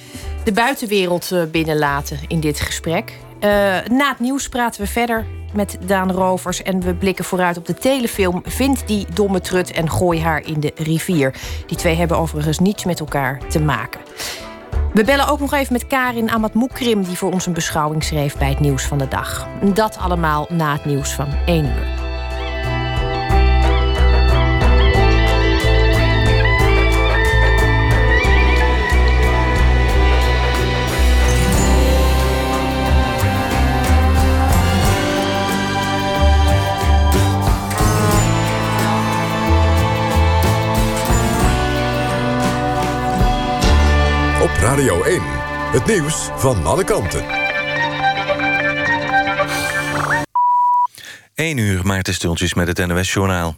de buitenwereld uh, binnenlaten in dit gesprek. Uh, na het nieuws praten we verder met Daan Rovers... en we blikken vooruit op de telefilm... Vind die domme trut en gooi haar in de rivier. Die twee hebben overigens niets met elkaar te maken. We bellen ook nog even met Karin Amatmoekrim... die voor ons een beschouwing schreef bij het nieuws van de dag. Dat allemaal na het nieuws van 1 uur. Radio 1, het nieuws van alle kanten. 1 uur, Maarten Stultjes met het NOS-journaal.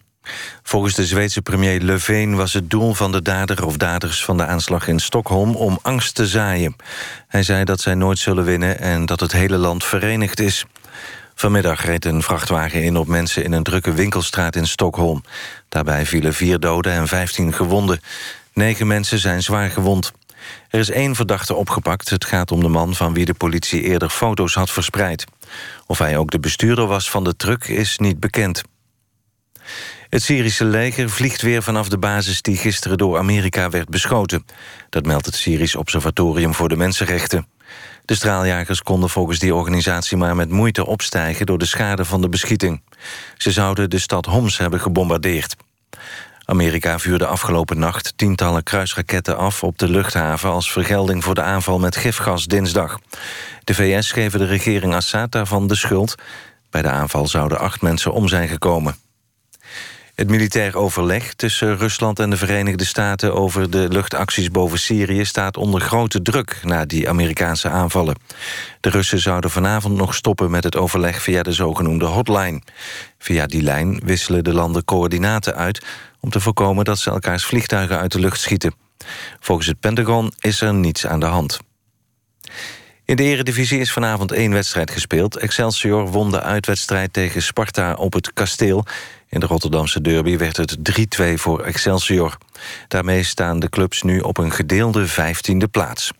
Volgens de Zweedse premier Löfven was het doel van de dader of daders van de aanslag in Stockholm om angst te zaaien. Hij zei dat zij nooit zullen winnen en dat het hele land verenigd is. Vanmiddag reed een vrachtwagen in op mensen in een drukke winkelstraat in Stockholm. Daarbij vielen vier doden en 15 gewonden. Negen mensen zijn zwaar gewond. Er is één verdachte opgepakt. Het gaat om de man van wie de politie eerder foto's had verspreid. Of hij ook de bestuurder was van de truck is niet bekend. Het Syrische leger vliegt weer vanaf de basis die gisteren door Amerika werd beschoten. Dat meldt het Syrisch Observatorium voor de Mensenrechten. De straaljagers konden volgens die organisatie maar met moeite opstijgen... door de schade van de beschieting. Ze zouden de stad Homs hebben gebombardeerd. Amerika vuurde afgelopen nacht tientallen kruisraketten af op de luchthaven... als vergelding voor de aanval met gifgas dinsdag. De VS geven de regering Assad daarvan de schuld. Bij de aanval zouden acht mensen om zijn gekomen. Het militair overleg tussen Rusland en de Verenigde Staten... over de luchtacties boven Syrië staat onder grote druk... na die Amerikaanse aanvallen. De Russen zouden vanavond nog stoppen met het overleg... via de zogenoemde hotline. Via die lijn wisselen de landen coördinaten uit... om te voorkomen dat ze elkaars vliegtuigen uit de lucht schieten. Volgens het Pentagon is er niets aan de hand. In de eredivisie is vanavond één wedstrijd gespeeld. Excelsior won de uitwedstrijd tegen Sparta op het Kasteel. In de Rotterdamse derby werd het 3-2 voor Excelsior. Daarmee staan de clubs nu op een gedeelde vijftiende plaats.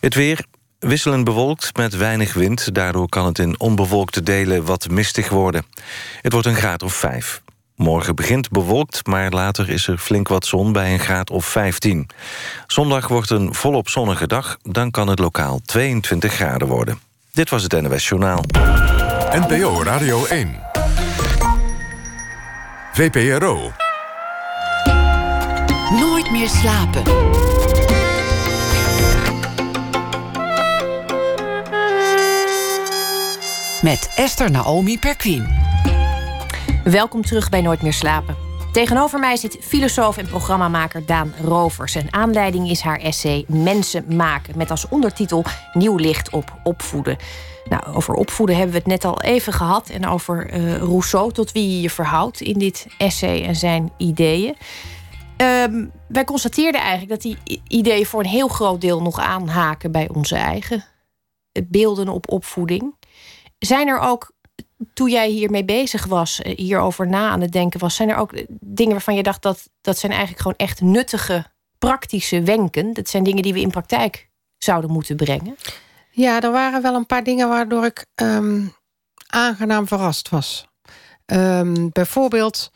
Het weer wisselend bewolkt met weinig wind. Daardoor kan het in onbewolkte delen wat mistig worden. Het wordt een graad of 5. Morgen begint bewolkt, maar later is er flink wat zon bij een graad of 15. Zondag wordt een volop zonnige dag, dan kan het lokaal 22 graden worden. Dit was het NWS Journaal. NPO Radio 1. VPRO. Nooit meer slapen. Met Esther Naomi Perquin. Welkom terug bij Nooit meer slapen. Tegenover mij zit filosoof en programmamaker Daan Rovers. En aanleiding is haar essay Mensen maken... met als ondertitel Nieuw licht op opvoeden. Nou, over opvoeden hebben we het net al even gehad. En over uh, Rousseau, tot wie je je verhoudt in dit essay en zijn ideeën. Um, wij constateerden eigenlijk dat die ideeën voor een heel groot deel nog aanhaken bij onze eigen beelden op opvoeding. Zijn er ook, toen jij hiermee bezig was, eh, hierover na aan het denken was, zijn er ook dingen waarvan je dacht dat dat zijn eigenlijk gewoon echt nuttige, praktische wenken? Dat zijn dingen die we in praktijk zouden moeten brengen? Ja, er waren wel een paar dingen waardoor ik um, aangenaam verrast was. Um, bijvoorbeeld,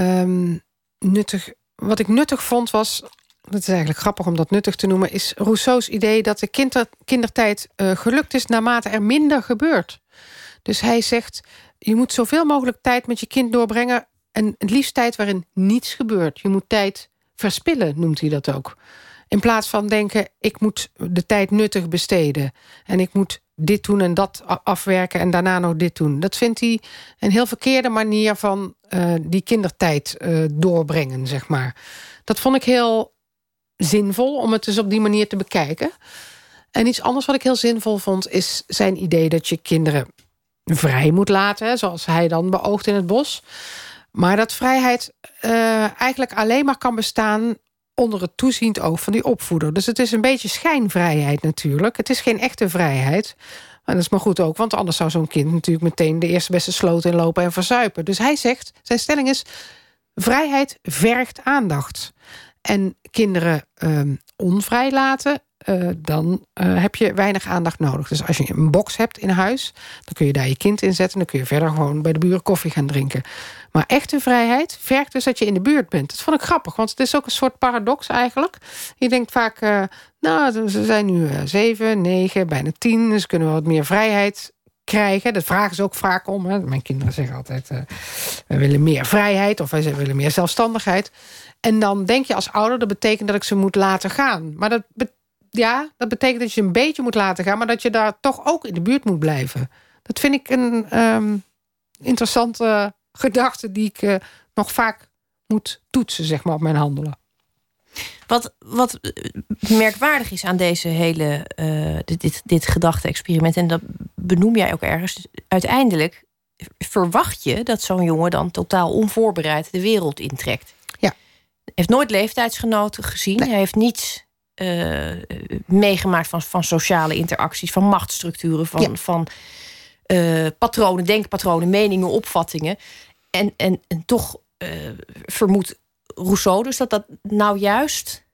um, nuttig, wat ik nuttig vond was... dat is eigenlijk grappig om dat nuttig te noemen... is Rousseau's idee dat de kinder, kindertijd uh, gelukt is... naarmate er minder gebeurt. Dus hij zegt, je moet zoveel mogelijk tijd met je kind doorbrengen... en het liefst tijd waarin niets gebeurt. Je moet tijd verspillen, noemt hij dat ook. In plaats van denken, ik moet de tijd nuttig besteden. En ik moet dit doen en dat afwerken en daarna nog dit doen. Dat vindt hij een heel verkeerde manier van uh, die kindertijd uh, doorbrengen, zeg maar. Dat vond ik heel zinvol om het dus op die manier te bekijken. En iets anders wat ik heel zinvol vond... is zijn idee dat je kinderen vrij moet laten... Zoals hij dan beoogt in het bos. Maar dat vrijheid uh, eigenlijk alleen maar kan bestaan onder het toeziend oog van die opvoeder. Dus het is een beetje schijnvrijheid natuurlijk. Het is geen echte vrijheid. Maar dat is maar goed ook, want anders zou zo'n kind natuurlijk meteen de eerste beste sloot inlopen en verzuipen. Dus hij zegt, zijn stelling is: vrijheid vergt aandacht. En kinderen um, onvrij laten, uh, dan uh, heb je weinig aandacht nodig. Dus als je een box hebt in huis, dan kun je daar je kind in zetten. Dan kun je verder gewoon bij de buren koffie gaan drinken. Maar echte vrijheid vergt dus dat je in de buurt bent. Dat vond ik grappig, want het is ook een soort paradox eigenlijk. Je denkt vaak, uh, nou, ze zijn nu zeven, negen, bijna tien. Dus kunnen we wat meer vrijheid krijgen. Dat vragen ze ook vaak om. Hè. Mijn kinderen zeggen altijd, we willen meer vrijheid. Of wij willen meer zelfstandigheid. En dan denk je als ouder, dat betekent dat ik ze moet laten gaan. Maar dat betekent ja, dat betekent dat je een beetje moet laten gaan... maar dat je daar toch ook in de buurt moet blijven. Dat vind ik een um, interessante gedachte... die ik uh, nog vaak moet toetsen, zeg maar, op mijn handelen. Wat, wat merkwaardig is aan deze hele, uh, dit, dit, dit gedachte-experiment... en dat benoem jij ook ergens... uiteindelijk verwacht je dat zo'n jongen dan totaal onvoorbereid de wereld intrekt. Ja. Hij heeft nooit leeftijdsgenoten gezien. Nee. Hij heeft niets meegemaakt van, van sociale interacties, van machtsstructuren, van, ja. van uh, patronen, denkpatronen, meningen, opvattingen. En, en, en toch uh, vermoedt Rousseau dus dat dat nou juist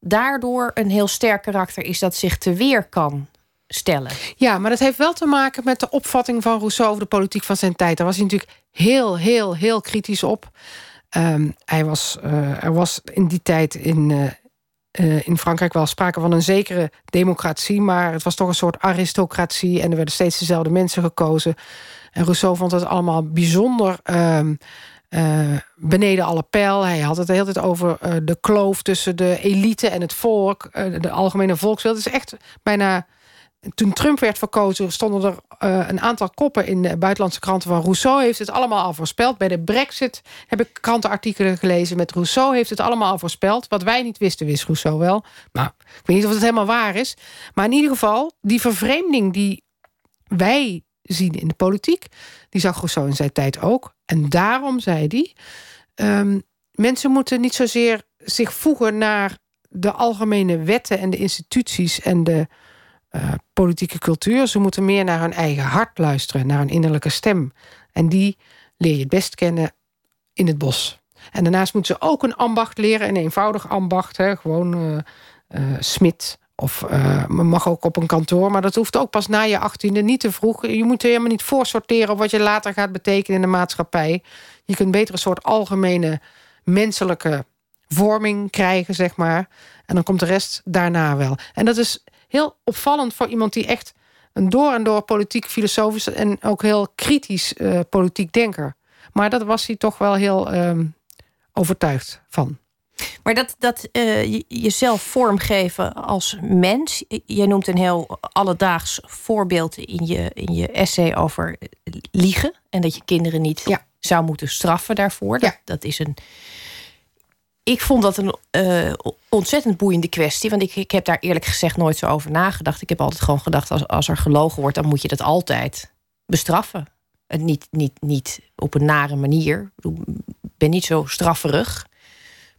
daardoor een heel sterk karakter is dat zich te weer kan stellen. Ja, maar dat heeft wel te maken met de opvatting van Rousseau over de politiek van zijn tijd. Daar was hij natuurlijk heel, heel, heel kritisch op. Um, hij was, uh, er was in die tijd in, uh, uh, in Frankrijk wel sprake van een zekere democratie, maar het was toch een soort aristocratie en er werden steeds dezelfde mensen gekozen. En Rousseau vond het allemaal bijzonder. Um, uh, beneden alle pijl. Hij had het de hele tijd over uh, de kloof tussen de elite en het volk. De algemene volkswil. Het is echt bijna... Toen Trump werd verkozen stonden er een aantal koppen in de buitenlandse kranten van Rousseau heeft het allemaal al voorspeld. Bij de brexit heb ik krantenartikelen gelezen met Rousseau heeft het allemaal al voorspeld. Wat wij niet wisten wist Rousseau wel. Nou, ik weet niet of het helemaal waar is. Maar in ieder geval, die vervreemding die wij zien in de politiek. Die zag Rousseau in zijn tijd ook. En daarom zei hij... Um, mensen moeten niet zozeer zich voegen naar de algemene wetten en de instituties en de uh, politieke cultuur. Ze moeten meer naar hun eigen hart luisteren, naar hun innerlijke stem. En die leer je het best kennen in het bos. En daarnaast moeten ze ook een ambacht leren, een eenvoudig ambacht. Hè, gewoon uh, smid of mag ook op een kantoor, maar dat hoeft ook pas na je achttiende, niet te vroeg. Je moet helemaal niet voorsorteren op wat je later gaat betekenen in de maatschappij. Je kunt beter een soort algemene menselijke vorming krijgen, zeg maar. En dan komt de rest daarna wel. En dat is heel opvallend voor iemand die echt een door en door politiek filosofisch en ook heel kritisch uh, politiek denker. Maar dat was hij toch wel heel uh, overtuigd van. Maar dat, dat uh, jezelf vormgeven als mens. Je noemt een heel alledaags voorbeeld in je, in je essay over liegen. En dat je kinderen niet ja. zou moeten straffen daarvoor. Dat, ja. dat is een. Ik vond dat een uh, ontzettend boeiende kwestie. Want ik, ik heb daar eerlijk gezegd nooit zo over nagedacht. Ik heb altijd gewoon gedacht: als, als er gelogen wordt, dan moet je dat altijd bestraffen. En niet, niet, niet op een nare manier. Ik ben niet zo strafferig.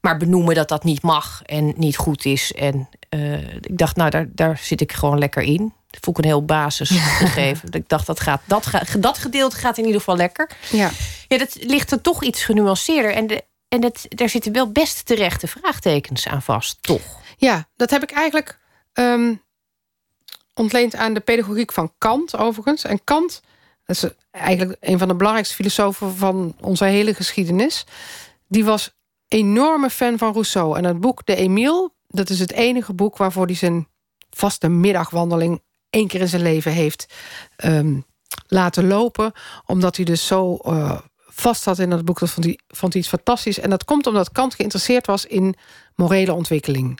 Maar benoemen dat dat niet mag en niet goed is. En uh, ik dacht, nou, daar, daar zit ik gewoon lekker in. Dat vond ik een heel basisgegeven. ik dacht, dat, gaat, dat, gaat, dat gedeelte gaat in ieder geval lekker. Ja, ja dat ligt er toch iets genuanceerder. En, de, en dat, daar zitten wel best terechte vraagtekens aan vast, toch? Ja, dat heb ik eigenlijk um, ontleend aan de pedagogiek van Kant, overigens. En Kant, dat is eigenlijk een van de belangrijkste filosofen van onze hele geschiedenis. Die was enorme fan van Rousseau. En het boek De Emile, dat is het enige boek waarvoor hij zijn vaste middagwandeling één keer in zijn leven heeft um, laten lopen. Omdat hij dus zo uh, vast zat in dat boek. Dat vond hij, vond iets fantastisch. En dat komt omdat Kant geïnteresseerd was in morele ontwikkeling.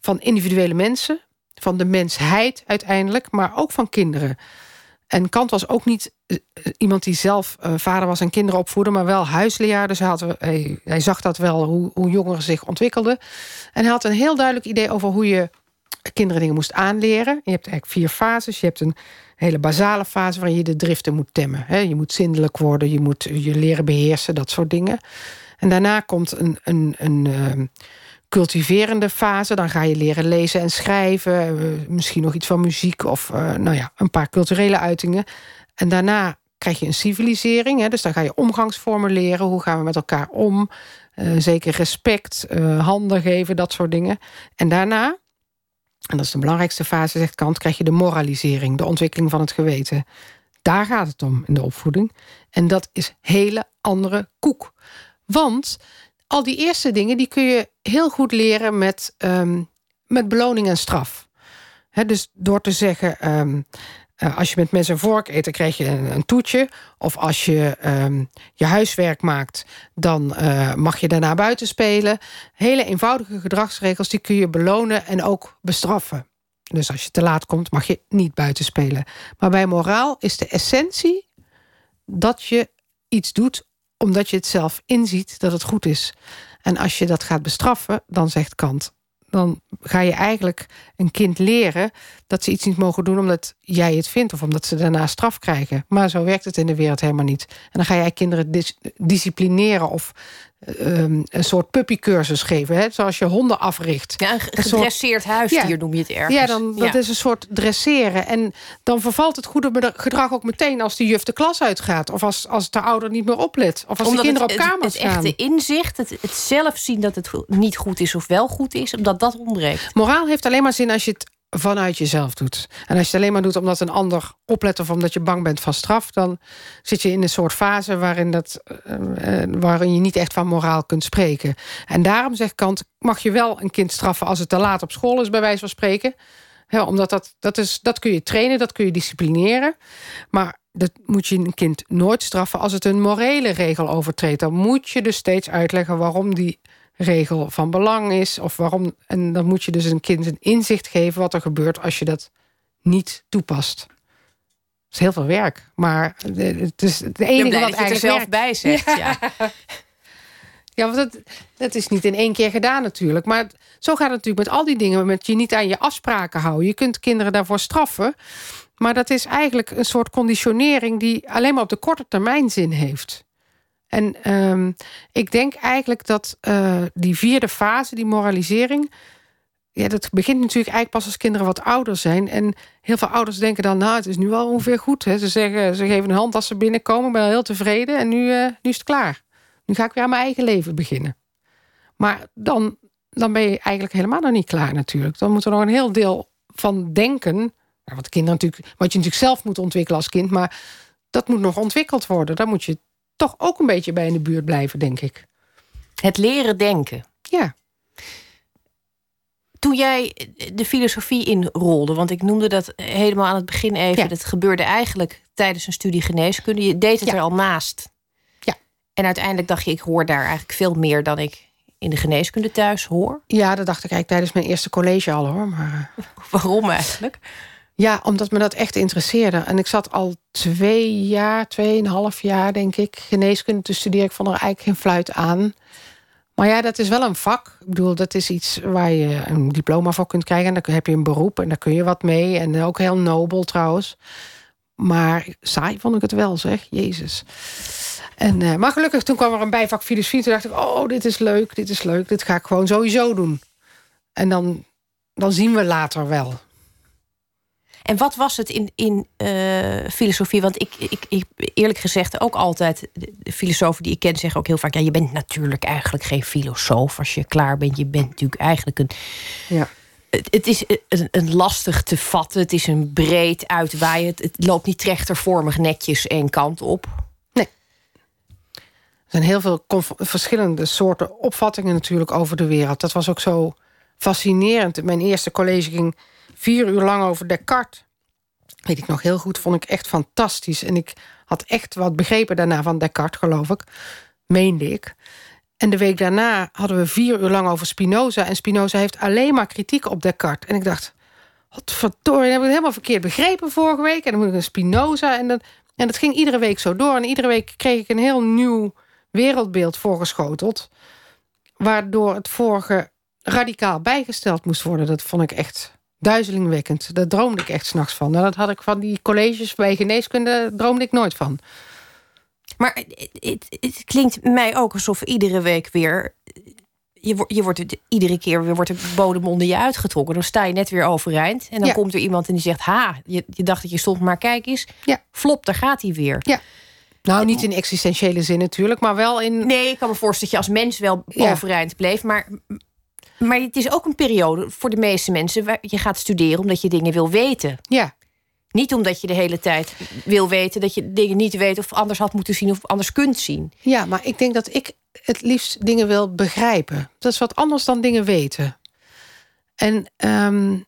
Van individuele mensen, van de mensheid uiteindelijk, maar ook van kinderen. En Kant was ook niet uh, iemand die zelf uh, vader was en kinderen opvoedde, maar wel huisleer. Dus hij, had, hij, hij, zag dat wel, hoe, hoe jongeren zich ontwikkelden. En hij had een heel duidelijk idee over hoe je kinderen dingen moest aanleren. Je hebt eigenlijk vier fases. Je hebt een hele basale fase waarin je de driften moet temmen. Je moet zindelijk worden, je moet je leren beheersen, dat soort dingen. En daarna komt een, een, een uh, cultiverende fase. Dan ga je leren lezen en schrijven. Uh, misschien nog iets van muziek of uh, nou ja, een paar culturele uitingen. En daarna krijg je een civilisering. Hè? Dus dan ga je omgangsvormen leren. Hoe gaan we met elkaar om? Uh, zeker respect, handen geven, dat soort dingen. En daarna, en dat is de belangrijkste fase, zegt Kant, krijg je de moralisering, de ontwikkeling van het geweten. Daar gaat het om in de opvoeding. En dat is hele andere koek. Want al die eerste dingen die kun je heel goed leren met, um, met beloning en straf. Dus door te zeggen, um, uh, als je met mes en vork eet, dan krijg je een, toetje. Of als je um, je huiswerk maakt, dan uh, mag je daarna buiten spelen. Hele eenvoudige gedragsregels, die kun je belonen en ook bestraffen. Dus als je te laat komt, mag je niet buiten spelen. Maar bij moraal is de essentie dat je iets doet omdat je het zelf inziet dat het goed is. En als je dat gaat bestraffen, dan zegt Kant, dan ga je eigenlijk een kind leren dat ze iets niet mogen doen omdat jij het vindt of omdat ze daarna straf krijgen. Maar zo werkt het in de wereld helemaal niet. En dan ga jij kinderen dis disciplineren of um, een soort puppycursus geven. Hè? Zoals je honden africht. Ja, een gedresseerd soort... huisdier ja, noem je het ergens. Ja, dan, dat ja. is een soort dresseren. En dan vervalt het goede gedrag ook meteen als de juf de klas uitgaat. Of als, als de ouder niet meer oplet. Of als omdat de kinderen het, op kamers het, het gaan. echte inzicht, het, het zelf zien dat het niet goed is of wel goed is. Omdat dat ontbreekt. Moraal heeft alleen maar zin als je het vanuit jezelf doet. En als je het alleen maar doet omdat een ander oplet of omdat je bang bent van straf, dan zit je in een soort fase waarin, dat, uh, waarin je niet echt van moraal kunt spreken. En daarom zegt Kant: mag je wel een kind straffen als het te laat op school is, bij wijze van spreken. Ja, omdat dat, dat, is, dat kun je trainen, dat kun je disciplineren. Maar dat moet je een kind nooit straffen als het een morele regel overtreedt. Dan moet je dus steeds uitleggen waarom die regel van belang is. Of waarom, en dan moet je dus een kind een inzicht geven wat er gebeurt als je dat niet toepast. Het is heel veel werk, maar het is het enige wat eigenlijk er zelf bij zegt. Ja. ja. want dat, dat is niet in één keer gedaan natuurlijk. Maar zo gaat het natuurlijk met al die dingen. Met je niet aan je afspraken houden. Je kunt kinderen daarvoor straffen. Maar dat is eigenlijk een soort conditionering... die alleen maar op de korte termijn zin heeft. En um, ik denk eigenlijk dat uh, die vierde fase, die moralisering... Ja, dat begint natuurlijk eigenlijk pas als kinderen wat ouder zijn. En heel veel ouders denken dan, nou, het is nu wel ongeveer goed. Hè. Ze, zeggen, ze geven een hand als ze binnenkomen, ben heel tevreden... en nu, uh, nu is het klaar. Nu ga ik weer aan mijn eigen leven beginnen. Maar dan, dan ben je eigenlijk helemaal nog niet klaar natuurlijk. Dan moet er nog een heel deel van denken... Wat, kinderen natuurlijk, wat je natuurlijk zelf moet ontwikkelen als kind... maar dat moet nog ontwikkeld worden. Daar moet je toch ook een beetje bij in de buurt blijven, denk ik. Het leren denken. Ja. Toen jij de filosofie inrolde, want ik noemde dat helemaal aan het begin even. Dat gebeurde eigenlijk tijdens een studie geneeskunde. Je deed het er al naast. Ja. En uiteindelijk dacht je, ik hoor daar eigenlijk veel meer dan ik in de geneeskunde thuis hoor. Ja, dat dacht ik eigenlijk tijdens mijn eerste college al hoor. Maar... Waarom eigenlijk? Ja, omdat me dat echt interesseerde. En ik zat al twee jaar, tweeënhalf jaar, denk ik, geneeskunde te studeren. Ik vond er eigenlijk geen fluit aan. Maar ja, dat is wel een vak. Ik bedoel, dat is iets waar je een diploma voor kunt krijgen. En dan heb je een beroep en daar kun je wat mee. En ook heel nobel trouwens. Maar saai vond ik het wel, zeg. Jezus. En, uh, maar gelukkig, toen kwam er een bijvak filosofie. Toen dacht ik, oh, dit is leuk, dit is leuk. Dit ga ik gewoon sowieso doen. En dan, dan zien we later wel. En wat was het in, in uh, filosofie? Want ik, ik, ik, eerlijk gezegd ook altijd, de filosofen die ik ken zeggen ook heel vaak: ja, je bent natuurlijk eigenlijk geen filosoof als je klaar bent. Je bent natuurlijk eigenlijk een. Ja. Het, het is een, een, lastig te vatten, het is een breed uitwaaien. Het, het loopt niet trechtervormig netjes één kant op. Nee. Er zijn heel veel verschillende soorten opvattingen natuurlijk over de wereld. Dat was ook zo fascinerend. Mijn eerste college ging vier uur lang over Descartes. Weet ik nog heel goed, vond ik echt fantastisch. En ik had echt wat begrepen daarna van Descartes, geloof ik. Meende ik. En de week daarna hadden we vier uur lang over Spinoza. En Spinoza heeft alleen maar kritiek op Descartes. En ik dacht, wat verdorie, heb ik het helemaal verkeerd begrepen vorige week. En dan moet ik een Spinoza. En, dat, en dat ging iedere week zo door. En iedere week kreeg ik een heel nieuw wereldbeeld voorgeschoteld. Waardoor het vorige radicaal bijgesteld moest worden. Dat vond ik echt duizelingwekkend. Daar droomde ik echt s'nachts van. Nou, dat had ik van die colleges bij geneeskunde, droomde ik nooit van. Maar het, het, klinkt mij ook alsof iedere week weer. Je, je wordt iedere keer weer wordt de bodem onder je uitgetrokken. Dan sta je net weer overeind. En dan komt er iemand en die zegt: Ha, je, je dacht dat je stond, maar kijk eens. Ja. Flop, daar gaat hij weer. Ja. Nou, niet in existentiële zin natuurlijk, maar wel in. Nee, ik kan me voorstellen dat je als mens wel overeind bleef. Maar maar het is ook een periode voor de meeste mensen waar je gaat studeren omdat je dingen wil weten. Ja. Niet omdat je de hele tijd wil weten dat je dingen niet weet of anders had moeten zien of anders kunt zien. Ja, maar ik denk dat ik het liefst dingen wil begrijpen. Dat is wat anders dan dingen weten. En um,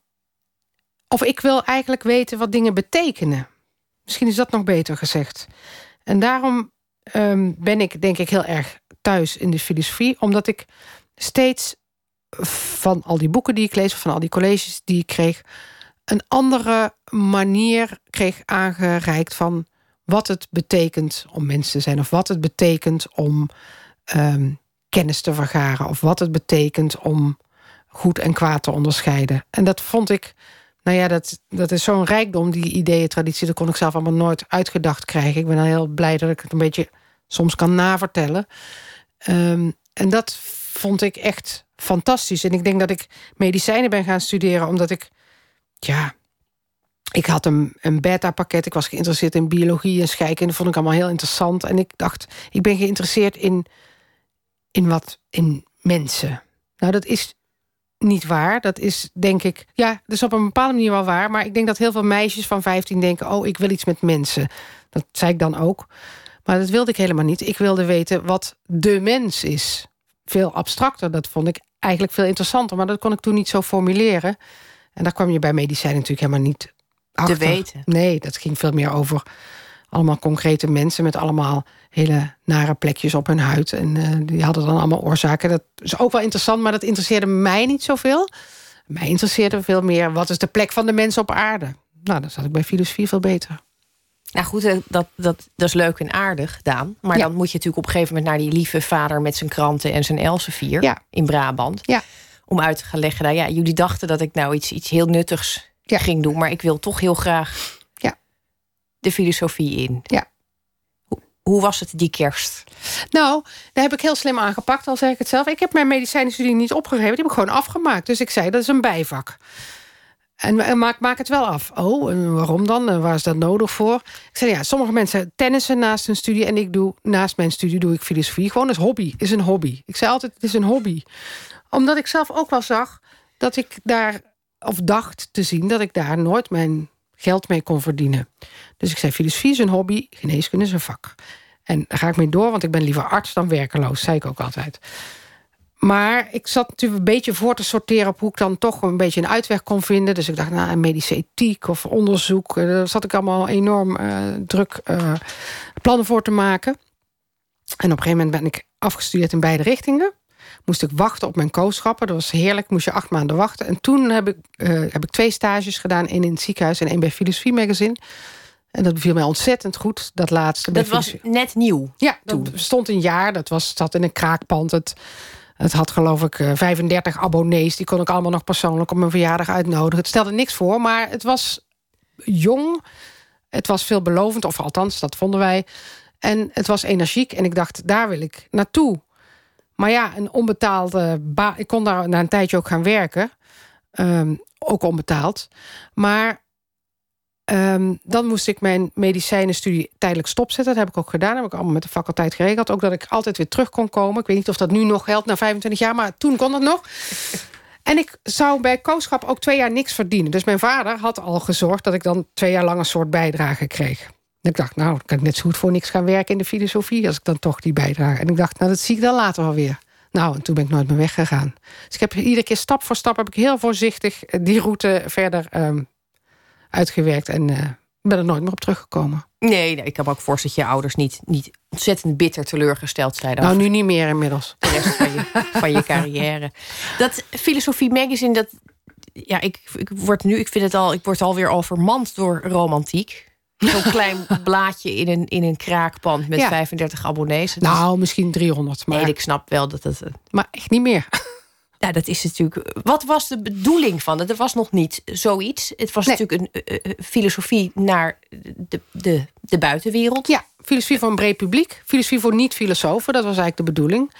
of ik wil eigenlijk weten wat dingen betekenen. Misschien is dat nog beter gezegd. En daarom um, ben ik denk ik heel erg thuis in de filosofie, omdat ik steeds van al die boeken die ik lees, of van al die colleges die ik kreeg, een andere manier kreeg aangereikt van wat het betekent om mens te zijn, of wat het betekent om um, kennis te vergaren, of wat het betekent om goed en kwaad te onderscheiden. En dat vond ik, nou ja, dat, dat is zo'n rijkdom, die ideeën, traditie, dat kon ik zelf allemaal nooit uitgedacht krijgen. Ik ben dan heel blij dat ik het een beetje soms kan navertellen. Um, en dat vond ik echt fantastisch. En ik denk dat ik medicijnen ben gaan studeren omdat ik, ja, ik had een, een beta-pakket. Ik was geïnteresseerd in biologie en scheikunde. Dat vond ik allemaal heel interessant. En ik dacht, ik ben geïnteresseerd in, in wat, in mensen. Nou, dat is niet waar. Dat is denk ik, ja, dat is op een bepaalde manier wel waar. Maar ik denk dat heel veel meisjes van 15 denken: oh, ik wil iets met mensen. Dat zei ik dan ook. Maar dat wilde ik helemaal niet. Ik wilde weten wat de mens is. Veel abstracter. Dat vond ik eigenlijk veel interessanter. Maar dat kon ik toen niet zo formuleren. En daar kwam je bij medicijnen natuurlijk helemaal niet achter. Te weten. Nee, dat ging veel meer over allemaal concrete mensen met allemaal hele nare plekjes op hun huid. En uh, die hadden dan allemaal oorzaken. Dat is ook wel interessant, maar dat interesseerde mij niet zoveel. Mij interesseerde veel meer wat is de plek van de mensen op aarde. Nou, dan zat ik bij filosofie veel beter. Nou goed, dat, dat, dat is leuk en aardig, Daan. Maar dan moet je natuurlijk op een gegeven moment naar die lieve vader met zijn kranten en zijn Elsevier ja. in Brabant. Ja. Om uit te gaan leggen. Nou ja, jullie dachten dat ik nou iets, iets heel nuttigs ging doen, maar ik wil toch heel graag ja. de filosofie in. Ja. Hoe, hoe was het die kerst? Nou, daar heb ik heel slim aangepakt, al zeg ik het zelf. Ik heb mijn medicijnstudie niet opgegeven, die heb ik gewoon afgemaakt. Dus ik zei, dat is een bijvak. En maak, maak het wel af. Oh, en waarom dan? Waar is dat nodig voor? Ik zei, ja, sommige mensen tennissen naast hun studie... en ik doe naast mijn studie doe ik filosofie. Gewoon als hobby, is een hobby. Ik zei altijd, het is een hobby. Omdat ik zelf ook wel zag dat ik daar... of dacht te zien dat ik daar nooit mijn geld mee kon verdienen. Dus ik zei, filosofie is een hobby, geneeskunde is een vak. En daar ga ik mee door, want ik ben liever arts dan werkeloos. zei ik ook altijd. Maar ik zat natuurlijk een beetje voor te sorteren... op hoe ik dan toch een beetje een uitweg kon vinden. Dus ik dacht, nou, medische ethiek of onderzoek... Eh, daar zat ik allemaal enorm uh, druk uh, plannen voor te maken. En op een gegeven moment ben ik afgestudeerd in beide richtingen. Moest ik wachten op mijn kooschappen. Dat was heerlijk, moest je acht maanden wachten. En toen heb ik, heb ik twee stages gedaan. één in het ziekenhuis en één bij Filosofie Magazine... En dat beviel mij ontzettend goed, dat laatste. Dat was net nieuw? Ja, dat stond een jaar. Dat was, zat in een kraakpand. Het, het had geloof ik 35 abonnees. Die kon ik allemaal nog persoonlijk op mijn verjaardag uitnodigen. Het stelde niks voor, maar het was jong. Het was veelbelovend, of althans, dat vonden wij. En het was energiek. En ik dacht, daar wil ik naartoe. Maar ja, een onbetaalde baan. Ik kon daar na een tijdje ook gaan werken. Um, ook onbetaald. Maar Um, dan moest ik mijn medicijnenstudie tijdelijk stopzetten. Dat heb ik ook gedaan. Dat heb ik allemaal met de faculteit geregeld. Ook dat ik altijd weer terug kon komen. Ik weet niet of dat nu nog geldt na 25 jaar, maar toen kon dat nog. En ik zou bij kooschap ook twee jaar niks verdienen. Dus mijn vader had al gezorgd dat ik dan twee jaar lang een soort bijdrage kreeg. En ik dacht, nou, dan kan ik net zo goed voor niks gaan werken in de filosofie... als ik dan toch die bijdrage. En ik dacht, nou, dat zie ik dan later wel weer. Nou, en toen ben ik nooit meer weggegaan. Dus ik heb iedere keer stap voor stap... heb ik heel voorzichtig die route verder um, uitgewerkt. En uh, ben er nooit meer op teruggekomen. Nee, nee, ik kan me ook voorstellen dat je ouders niet, niet ontzettend bitter teleurgesteld zijn. Nou, nu niet meer inmiddels. De rest van je, van je carrière. Dat Filosofie Magazine, dat, ja, ik, ik, word nu, ik vind het al, ik word alweer al vermand door romantiek. Zo'n klein blaadje in een, in een kraakpand met 35 abonnees. Nou, misschien 300. Maar... Nee, ik snap wel dat het... Maar echt niet meer. Ja, dat is natuurlijk. Wat was de bedoeling van het? Er was nog niet zoiets. Het was natuurlijk een uh, filosofie naar de, de, de buitenwereld. Ja, filosofie voor een breed publiek. Filosofie voor niet-filosofen, dat was eigenlijk de bedoeling.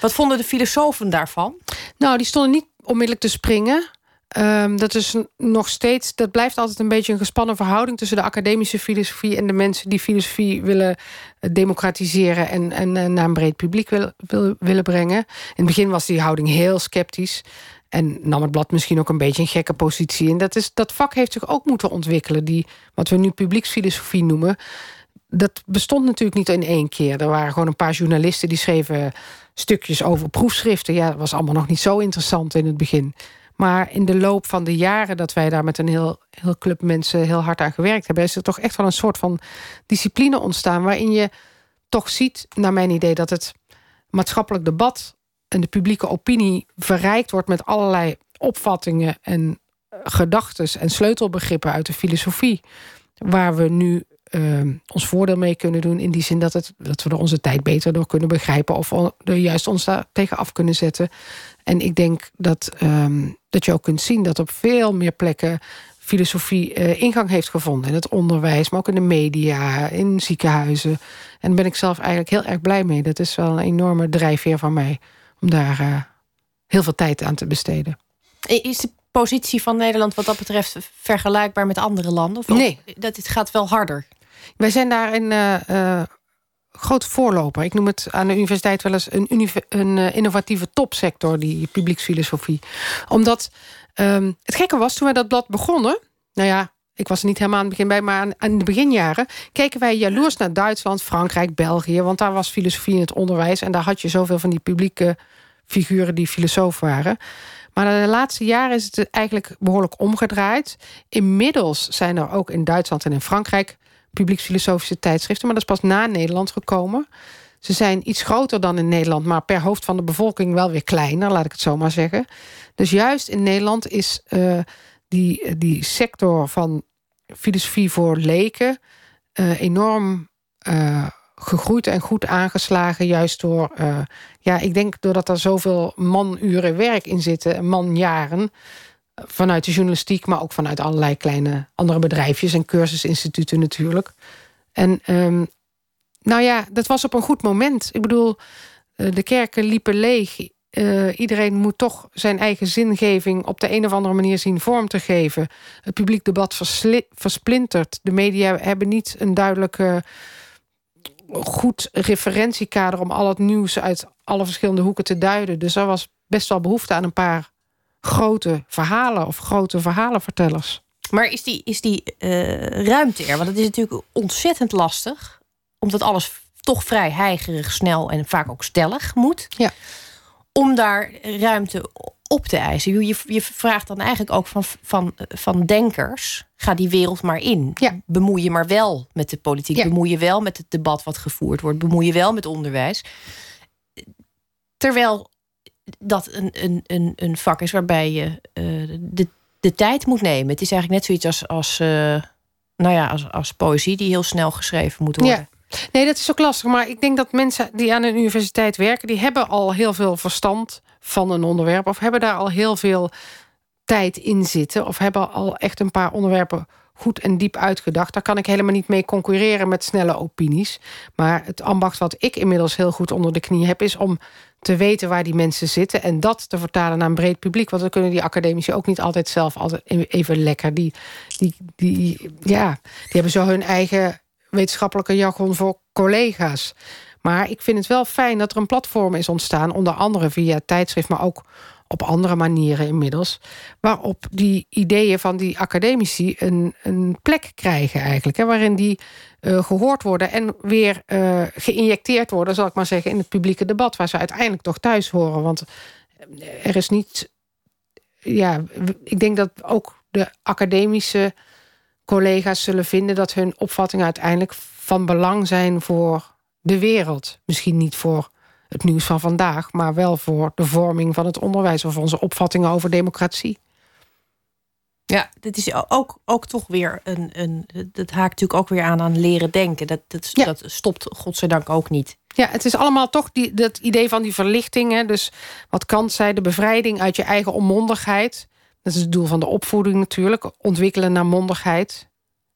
Wat vonden de filosofen daarvan? Nou, die stonden niet onmiddellijk te springen. Um, dat is nog steeds, dat blijft altijd een beetje een gespannen verhouding tussen de academische filosofie en de mensen die filosofie willen eh, democratiseren en, en, en naar een breed publiek wil, wil, willen brengen. In het begin was die houding heel sceptisch. En nam het blad misschien ook een beetje een gekke positie. En dat, is, dat vak heeft zich ook moeten ontwikkelen. Die, wat we nu publieksfilosofie noemen. Dat bestond natuurlijk niet in één keer. Er waren gewoon een paar journalisten die schreven stukjes over proefschriften. Ja, dat was allemaal nog niet zo interessant in het begin. Maar in de loop van de jaren dat wij daar met een heel, heel club mensen heel hard aan gewerkt hebben, is er toch echt wel een soort van discipline ontstaan. Waarin je toch ziet, naar mijn idee, dat het maatschappelijk debat en de publieke opinie verrijkt wordt met allerlei opvattingen en gedachten en sleutelbegrippen uit de filosofie. Waar we nu uh, ons voordeel mee kunnen doen. In die zin dat, het, dat we er onze tijd beter door kunnen begrijpen. Of er juist ons daar tegen af kunnen zetten. En ik denk dat, um, dat je ook kunt zien dat op veel meer plekken filosofie uh, ingang heeft gevonden. In het onderwijs, maar ook in de media, in ziekenhuizen. En daar ben ik zelf eigenlijk heel erg blij mee. Dat is wel een enorme drijfveer van mij. Om daar uh, heel veel tijd aan te besteden. Is de positie van Nederland wat dat betreft vergelijkbaar met andere landen? Of nee. Dat het gaat wel harder? Wij zijn daarin uh, groot voorloper. Ik noem het aan de universiteit wel eens een, een uh, innovatieve topsector, die publieksfilosofie. Omdat um, het gekke was toen wij dat blad begonnen. Nou ja, ik was er niet helemaal aan het begin bij, maar aan, aan de beginjaren keken wij jaloers naar Duitsland, Frankrijk, België. Want daar was filosofie in het onderwijs en daar had je zoveel van die publieke figuren die filosoof waren. Maar de laatste jaren is het eigenlijk behoorlijk omgedraaid. Inmiddels zijn er ook in Duitsland en in Frankrijk publieksfilosofische tijdschriften, maar dat is pas na Nederland gekomen. Ze zijn iets groter dan in Nederland, maar per hoofd van de bevolking wel weer kleiner, laat ik het zo maar zeggen. Dus juist in Nederland is uh, die, die sector van filosofie voor leken uh, enorm gegroeid en goed aangeslagen. Juist door, ja, ik denk doordat er zoveel manuren werk in zitten, manjaren. Vanuit de journalistiek, maar ook vanuit allerlei kleine andere bedrijfjes en cursusinstituten natuurlijk. En um, nou ja, dat was op een goed moment. Ik bedoel, de kerken liepen leeg. Uh, iedereen moet toch zijn eigen zingeving op de een of andere manier zien vorm te geven. Het publiek debat versplintert. De media hebben niet een duidelijke goed referentiekader om al het nieuws uit alle verschillende hoeken te duiden. Dus er was best wel behoefte aan een paar grote verhalen of grote verhalenvertellers. Maar is die, is die uh, ruimte er? Want het is natuurlijk ontzettend lastig, omdat alles toch vrij heigerig, snel en vaak ook stellig moet. Ja om daar ruimte op te eisen. Je, je vraagt dan eigenlijk ook van, van, van denkers: ga die wereld maar in. Ja. Bemoei je maar wel met de politiek. Ja. Bemoei je wel met het debat wat gevoerd wordt. Bemoei je wel met onderwijs. Terwijl dat een, een, een, een vak is waarbij je uh, de, de tijd moet nemen. Het is eigenlijk net zoiets als, als, uh, nou ja, als, als poëzie die heel snel geschreven moet worden. Ja. Nee, dat is ook lastig. Maar ik denk dat mensen die aan een universiteit werken... die hebben al heel veel verstand van een onderwerp... of hebben daar al heel veel tijd in zitten... of hebben al echt een paar onderwerpen goed en diep uitgedacht. Daar kan ik helemaal niet mee concurreren met snelle opinies. Maar het ambacht wat ik inmiddels heel goed onder de knie heb... is om te weten waar die mensen zitten... en dat te vertalen naar een breed publiek. Want dan kunnen die academici ook niet altijd zelf altijd even lekker. Die, die, die, ja, die hebben zo hun eigen wetenschappelijke jargon voor collega's. Maar ik vind het wel fijn dat er een platform is ontstaan... onder andere via tijdschrift, maar ook op andere manieren inmiddels... waarop die ideeën van die academici een, een plek krijgen eigenlijk. Hè, waarin die uh, gehoord worden en weer uh, geïnjecteerd worden... zal ik maar zeggen, in het publieke debat... waar ze uiteindelijk toch thuis horen. Want er is niet... Ja, ik denk dat ook de academische collega's zullen vinden dat hun opvattingen uiteindelijk van belang zijn voor de wereld. Misschien niet voor het nieuws van vandaag, maar wel voor de vorming van het onderwijs of onze opvattingen over democratie. Ja, dit is ook, ook toch weer een, een. Dat haakt natuurlijk ook weer aan aan leren denken. Dat, dat, Ja. dat stopt godzijdank ook niet. Ja, het is allemaal toch die, dat idee van die verlichting. Hè? Dus wat Kant zei, de bevrijding uit je eigen onmondigheid. Dat is het doel van de opvoeding natuurlijk. Ontwikkelen naar mondigheid.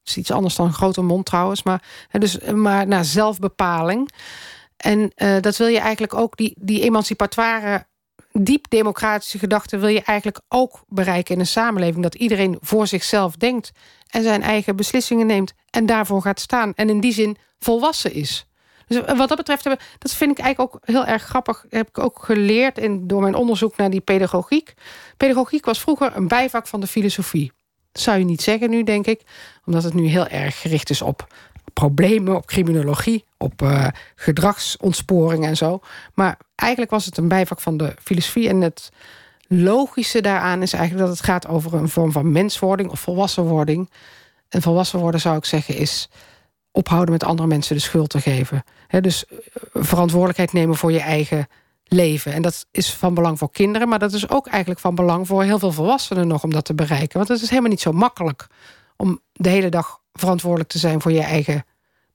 Dat is iets anders dan een grote mond trouwens. Maar, hè, dus, maar naar zelfbepaling. En eh, dat wil je eigenlijk ook, die, die emancipatoire, diep democratische gedachte... wil je eigenlijk ook bereiken in een samenleving. Dat iedereen voor zichzelf denkt en zijn eigen beslissingen neemt... en daarvoor gaat staan. En in die zin volwassen is. Dus wat dat betreft, dat vind ik eigenlijk ook heel erg grappig. Heb ik ook geleerd in, door mijn onderzoek naar die pedagogiek. Pedagogiek was vroeger een bijvak van de filosofie. Dat zou je niet zeggen nu, denk ik. Omdat het nu heel erg gericht is op problemen, op criminologie, op eh, gedragsontsporing en zo. Maar eigenlijk was het een bijvak van de filosofie. En het logische daaraan is eigenlijk dat het gaat over een vorm van menswording of volwassenwording. En volwassen worden zou ik zeggen is ophouden met andere mensen de schuld te geven. Dus eh, verantwoordelijkheid nemen voor je eigen leven. En dat is van belang voor kinderen, maar dat is ook eigenlijk van belang voor heel veel volwassenen nog om dat te bereiken. Want het is helemaal niet zo makkelijk om de hele dag verantwoordelijk te zijn voor je eigen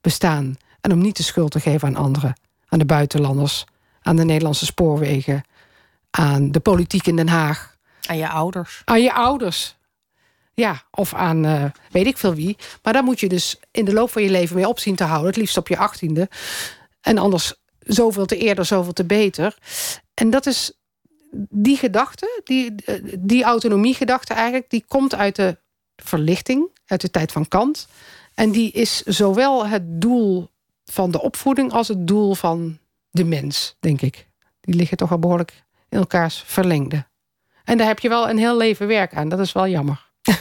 bestaan. En om niet de schuld te geven aan anderen, aan de buitenlanders, aan de Nederlandse spoorwegen, aan de politiek in Den Haag, Aan je ouders. aan je ouders. Ja, of aan eh, weet ik veel wie. Maar daar moet je dus in de loop van je leven mee opzien te houden. Het liefst op je achttiende. En anders zoveel te eerder, zoveel te beter. En dat is die gedachte, die, eh, die autonomiegedachte eigenlijk... die komt uit de verlichting, uit de tijd van Kant. En die is zowel het doel van de opvoeding als het doel van de mens, denk ik. Die liggen toch al behoorlijk in elkaars verlengde. En daar heb je wel een heel leven werk aan. Dat is wel jammer.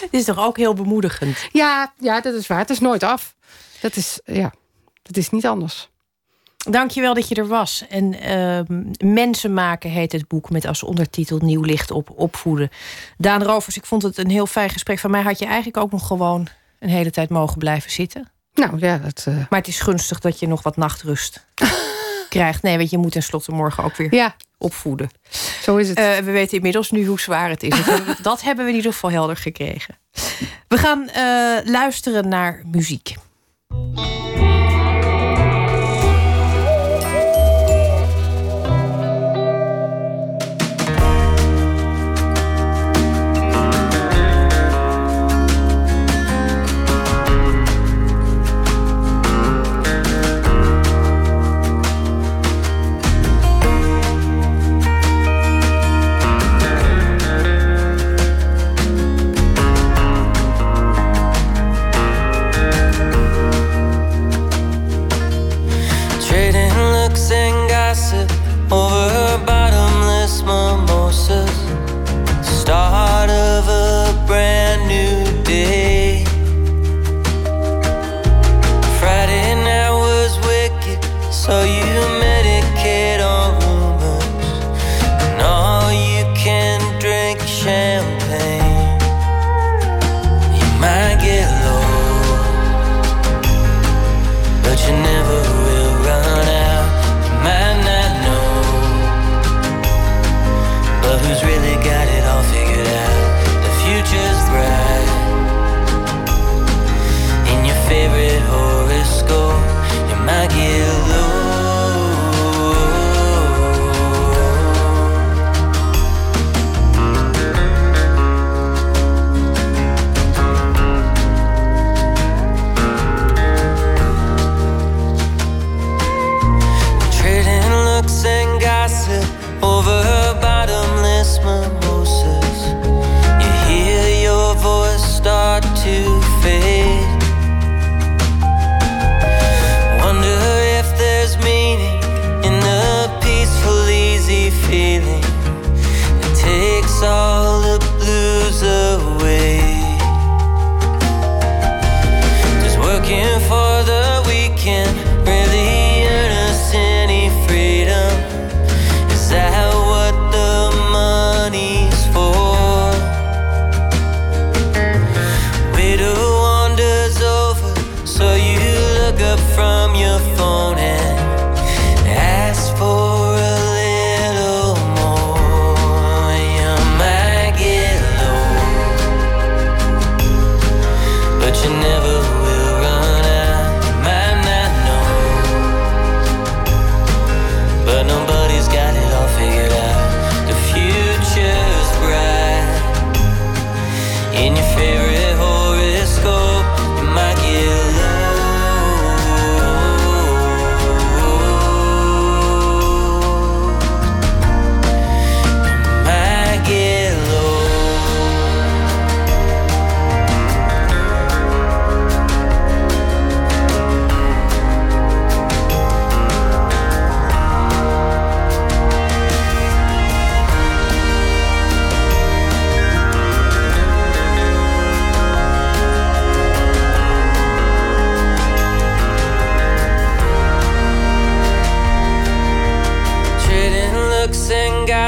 Dit is toch ook heel bemoedigend? Ja, ja, dat is waar. Het is nooit af. Dat is, ja, dat is niet anders. Dankjewel dat je er was. En uh, Mensen maken heet het boek met als ondertitel Nieuw licht op opvoeden. Daan Rovers, ik vond het een heel fijn gesprek. Van mij had je eigenlijk ook nog gewoon een hele tijd mogen blijven zitten. Nou ja, dat. Uh... Maar het is gunstig dat je nog wat nachtrust krijgt. Nee, weet je, moet tenslotte morgen ook weer ja. opvoeden. Zo is het. Uh, we weten inmiddels nu hoe zwaar het is. dat hebben we in ieder geval helder gekregen. We gaan uh, luisteren naar muziek. gossip over her body.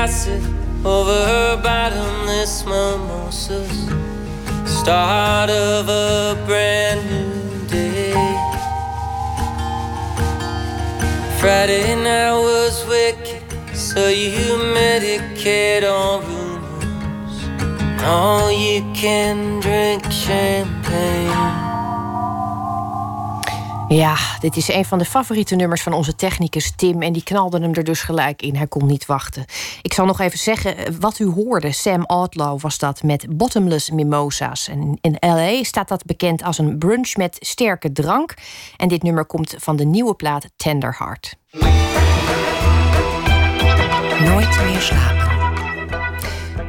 acid over her bottomless mimosas. Start of a brand new day. Friday night was wicked, so you medicate on rumors. All you can drink shame. Dit is een van de favoriete nummers van onze technicus Tim. En die knalde hem er dus gelijk in. Hij kon niet wachten. Ik zal nog even zeggen eh, wat u hoorde. Sam Outlaw was dat met Bottomless Mimosa's. En in LA staat dat bekend als een brunch met sterke drank. En dit nummer komt van de nieuwe plaat Tender Heart. Nooit meer slapen.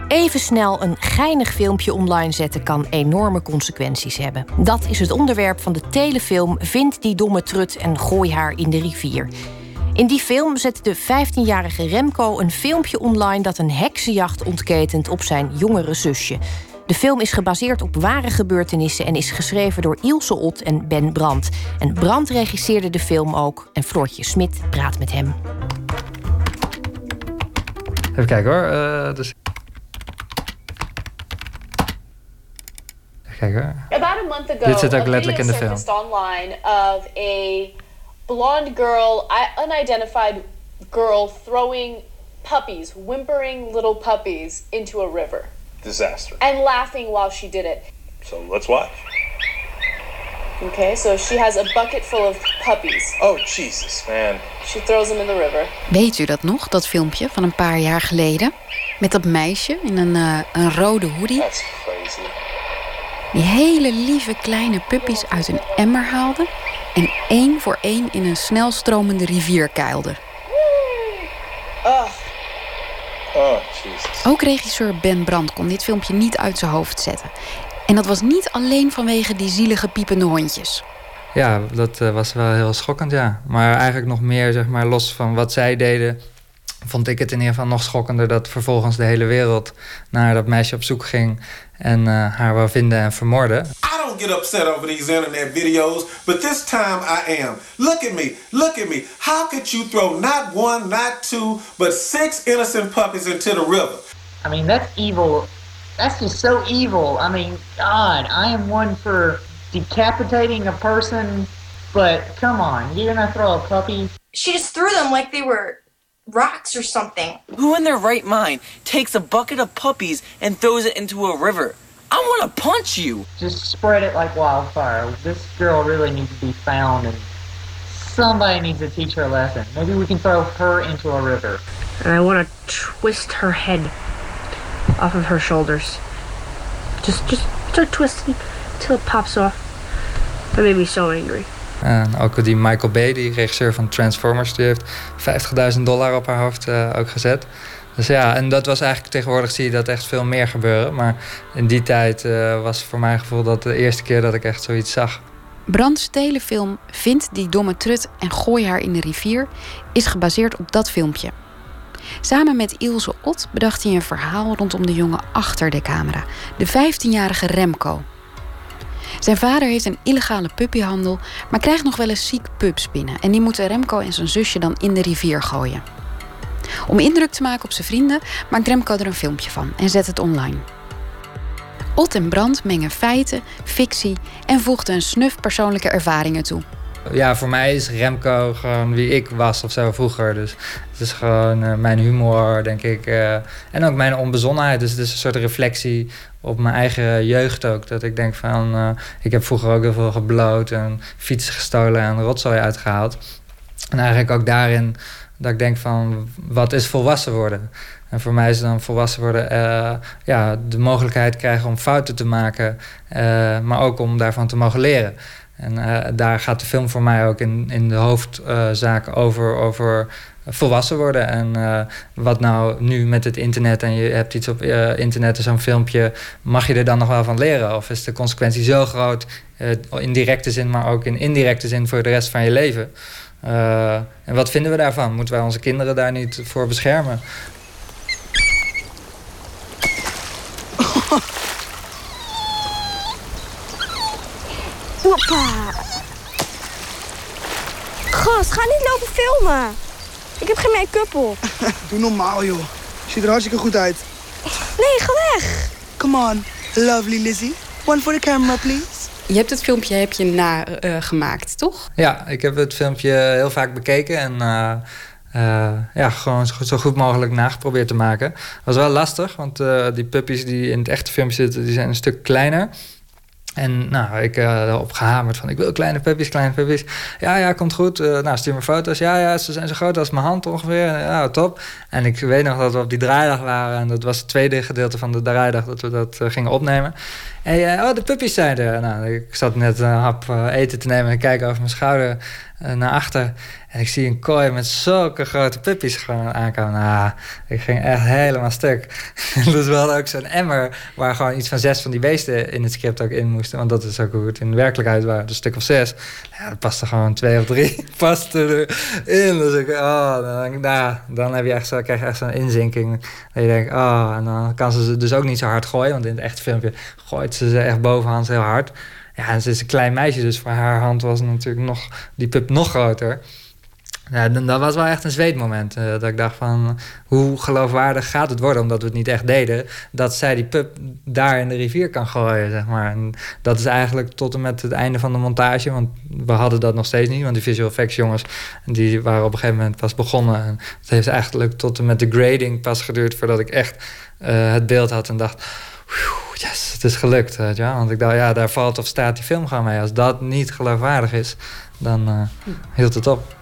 Even snel een geinig filmpje online zetten kan enorme consequenties hebben. Dat is het onderwerp van de telefilm Vind die domme trut en gooi haar in de rivier. In die film zet de 15-jarige Remco een filmpje online dat een heksenjacht ontketent op zijn jongere zusje. De film is gebaseerd op ware gebeurtenissen en is geschreven door Ilse Ot en Ben Brandt. En Brandt regisseerde de film ook en Floortje Smit praat met hem. Even kijken hoor. Uh, dus... Hoor. About a month ago, Dit zit ook letterlijk in de film. online of a blonde girl, unidentified girl throwing puppies, whimpering little puppies into a river. Disaster. And laughing while she did it. So let's watch. Okay, so she has a bucket full of puppies. Oh, Jesus, man. She throws them in the river. Weet u dat nog, dat filmpje van een paar jaar geleden? Met dat meisje in een, uh, een rode hoodie. That's crazy. Die hele lieve kleine puppies uit een emmer haalde... en één voor één in een snelstromende rivier keilde. Oh, Jesus. Ook regisseur Ben Brandt kon dit filmpje niet uit zijn hoofd zetten. En dat was niet alleen vanwege die zielige piepende hondjes. Ja, dat uh, was wel heel schokkend, ja. Maar eigenlijk nog meer, zeg maar, los van wat zij deden... vond ik het in ieder geval nog schokkender... dat vervolgens de hele wereld naar dat meisje op zoek ging... en uh, haar wou vinden en vermoorden. I don't get upset over these internet videos, but this time I am. Look at me, look at me. How could you throw not one, not two, but six innocent puppies into the river? I mean, that's evil. That's just so evil. I mean, God, I am one for decapitating a person, but come on, you're gonna throw a puppy? She just threw them like they were rocks or something. Who in their right mind takes a bucket of puppies and throws it into a river? I want to punch you. Just spread it like wildfire. This girl really needs to be found and somebody needs to teach her a lesson. Maybe we can throw her into a river. And I want to twist her head off of her shoulders. Just, just start twisting till it pops off. That made me so angry. En ook die Michael Bay, die regisseur van Transformers, die heeft 50.000 dollar op haar hoofd uh, ook gezet. Dus ja, en dat was eigenlijk tegenwoordig zie je dat echt veel meer gebeuren. Maar in die tijd uh, was voor mijn gevoel dat de eerste keer dat ik echt zoiets zag. Brands telefilm Vind die domme trut en gooi haar in de rivier is gebaseerd op dat filmpje. Samen met Ilse Ot bedacht hij een verhaal rondom de jongen achter de camera, de 15-jarige Remco. Zijn vader heeft een illegale puppyhandel, maar krijgt nog wel eens ziek pups binnen. En die moeten Remco en zijn zusje dan in de rivier gooien. Om indruk te maken op zijn vrienden maakt Remco er een filmpje van en zet het online. Ot en Brand mengen feiten, fictie en voegden een snuf persoonlijke ervaringen toe. Ja, voor mij is Remco gewoon wie ik was of zo vroeger. Dus het is gewoon uh, mijn humor, denk ik. Uh, en ook mijn onbezonnenheid. Dus het is een soort reflectie op mijn eigen jeugd ook. Dat ik denk van, uh, ik heb vroeger ook heel veel gebloot en fietsen gestolen en rotzooi uitgehaald. En eigenlijk ook daarin dat ik denk van, wat is volwassen worden? En voor mij is dan volwassen worden uh, ja, de mogelijkheid krijgen om fouten te maken, uh, maar ook om daarvan te mogen leren. En daar gaat de film voor mij ook in, in de hoofdzaak over, over volwassen worden. En wat nou nu met het internet en je hebt iets op internet, zo'n filmpje, mag je er dan nog wel van leren? Of is de consequentie zo groot, in directe zin, maar ook in indirecte zin voor de rest van je leven? En wat vinden we daarvan? Moeten wij onze kinderen daar niet voor beschermen? Hoppa. Gast, ga niet lopen filmen. Ik heb geen make-up op. Doe normaal, joh. Je ziet er hartstikke goed uit. Nee, ga weg. Come on, lovely Lizzie. One for the camera, please. Je hebt het filmpje heb je nagemaakt, uh, toch? Ja, ik heb het filmpje heel vaak bekeken en uh, uh, ja, gewoon zo goed mogelijk nageprobeerd te maken. Dat was wel lastig, want die puppies die in het echte filmpje zitten, die zijn een stuk kleiner. En nou, ik uh, erop gehamerd van ik wil kleine puppies, kleine puppies. Ja, ja, komt goed. Uh, nou, stuur me foto's. Ja, ja, ze zijn zo groot als mijn hand ongeveer. Ja, top. En ik weet nog dat we op die draaidag waren. En dat was het tweede gedeelte van de draaidag dat we dat uh, gingen opnemen. En oh, de puppies zijn er. Nou, ik zat net een hap eten te nemen en kijken over mijn schouder. Eh, naar achter. En ik zie een kooi met zulke grote puppies gewoon aankomen. Nou, ik ging echt helemaal stuk. dus we hadden ook zo'n emmer waar gewoon iets van zes van die beesten in het script ook in moesten. Want dat is ook hoe het in de werkelijkheid waren. Dus een stuk of zes. Ja, er gewoon twee of drie paste erin. Dus ik, oh, dan, nou, dan heb je echt zo, krijg je echt zo'n inzinking. Dat je denkt, oh, en dan kan ze ze dus ook niet zo hard gooien. Want in het echte filmpje gooit ze ze echt bovenhands heel hard. Ja, en ze is een klein meisje, dus voor haar hand was natuurlijk nog, die pup nog groter. Ja, dat was wel echt een zweetmoment. Uh, dat ik dacht van, hoe geloofwaardig gaat het worden... omdat we het niet echt deden... dat zij die pup daar in de rivier kan gooien, zeg maar. En dat is eigenlijk tot en met het einde van de montage... want we hadden dat nog steeds niet... want die visual effects jongens... die waren op een gegeven moment pas begonnen. En het heeft eigenlijk tot en met de grading pas geduurd... voordat ik echt uh, het beeld had en dacht... Yes, het is gelukt. Weet je? Want ik dacht, ja, daar valt of staat die film gewoon mee. Als dat niet geloofwaardig is, dan uh, hield het op.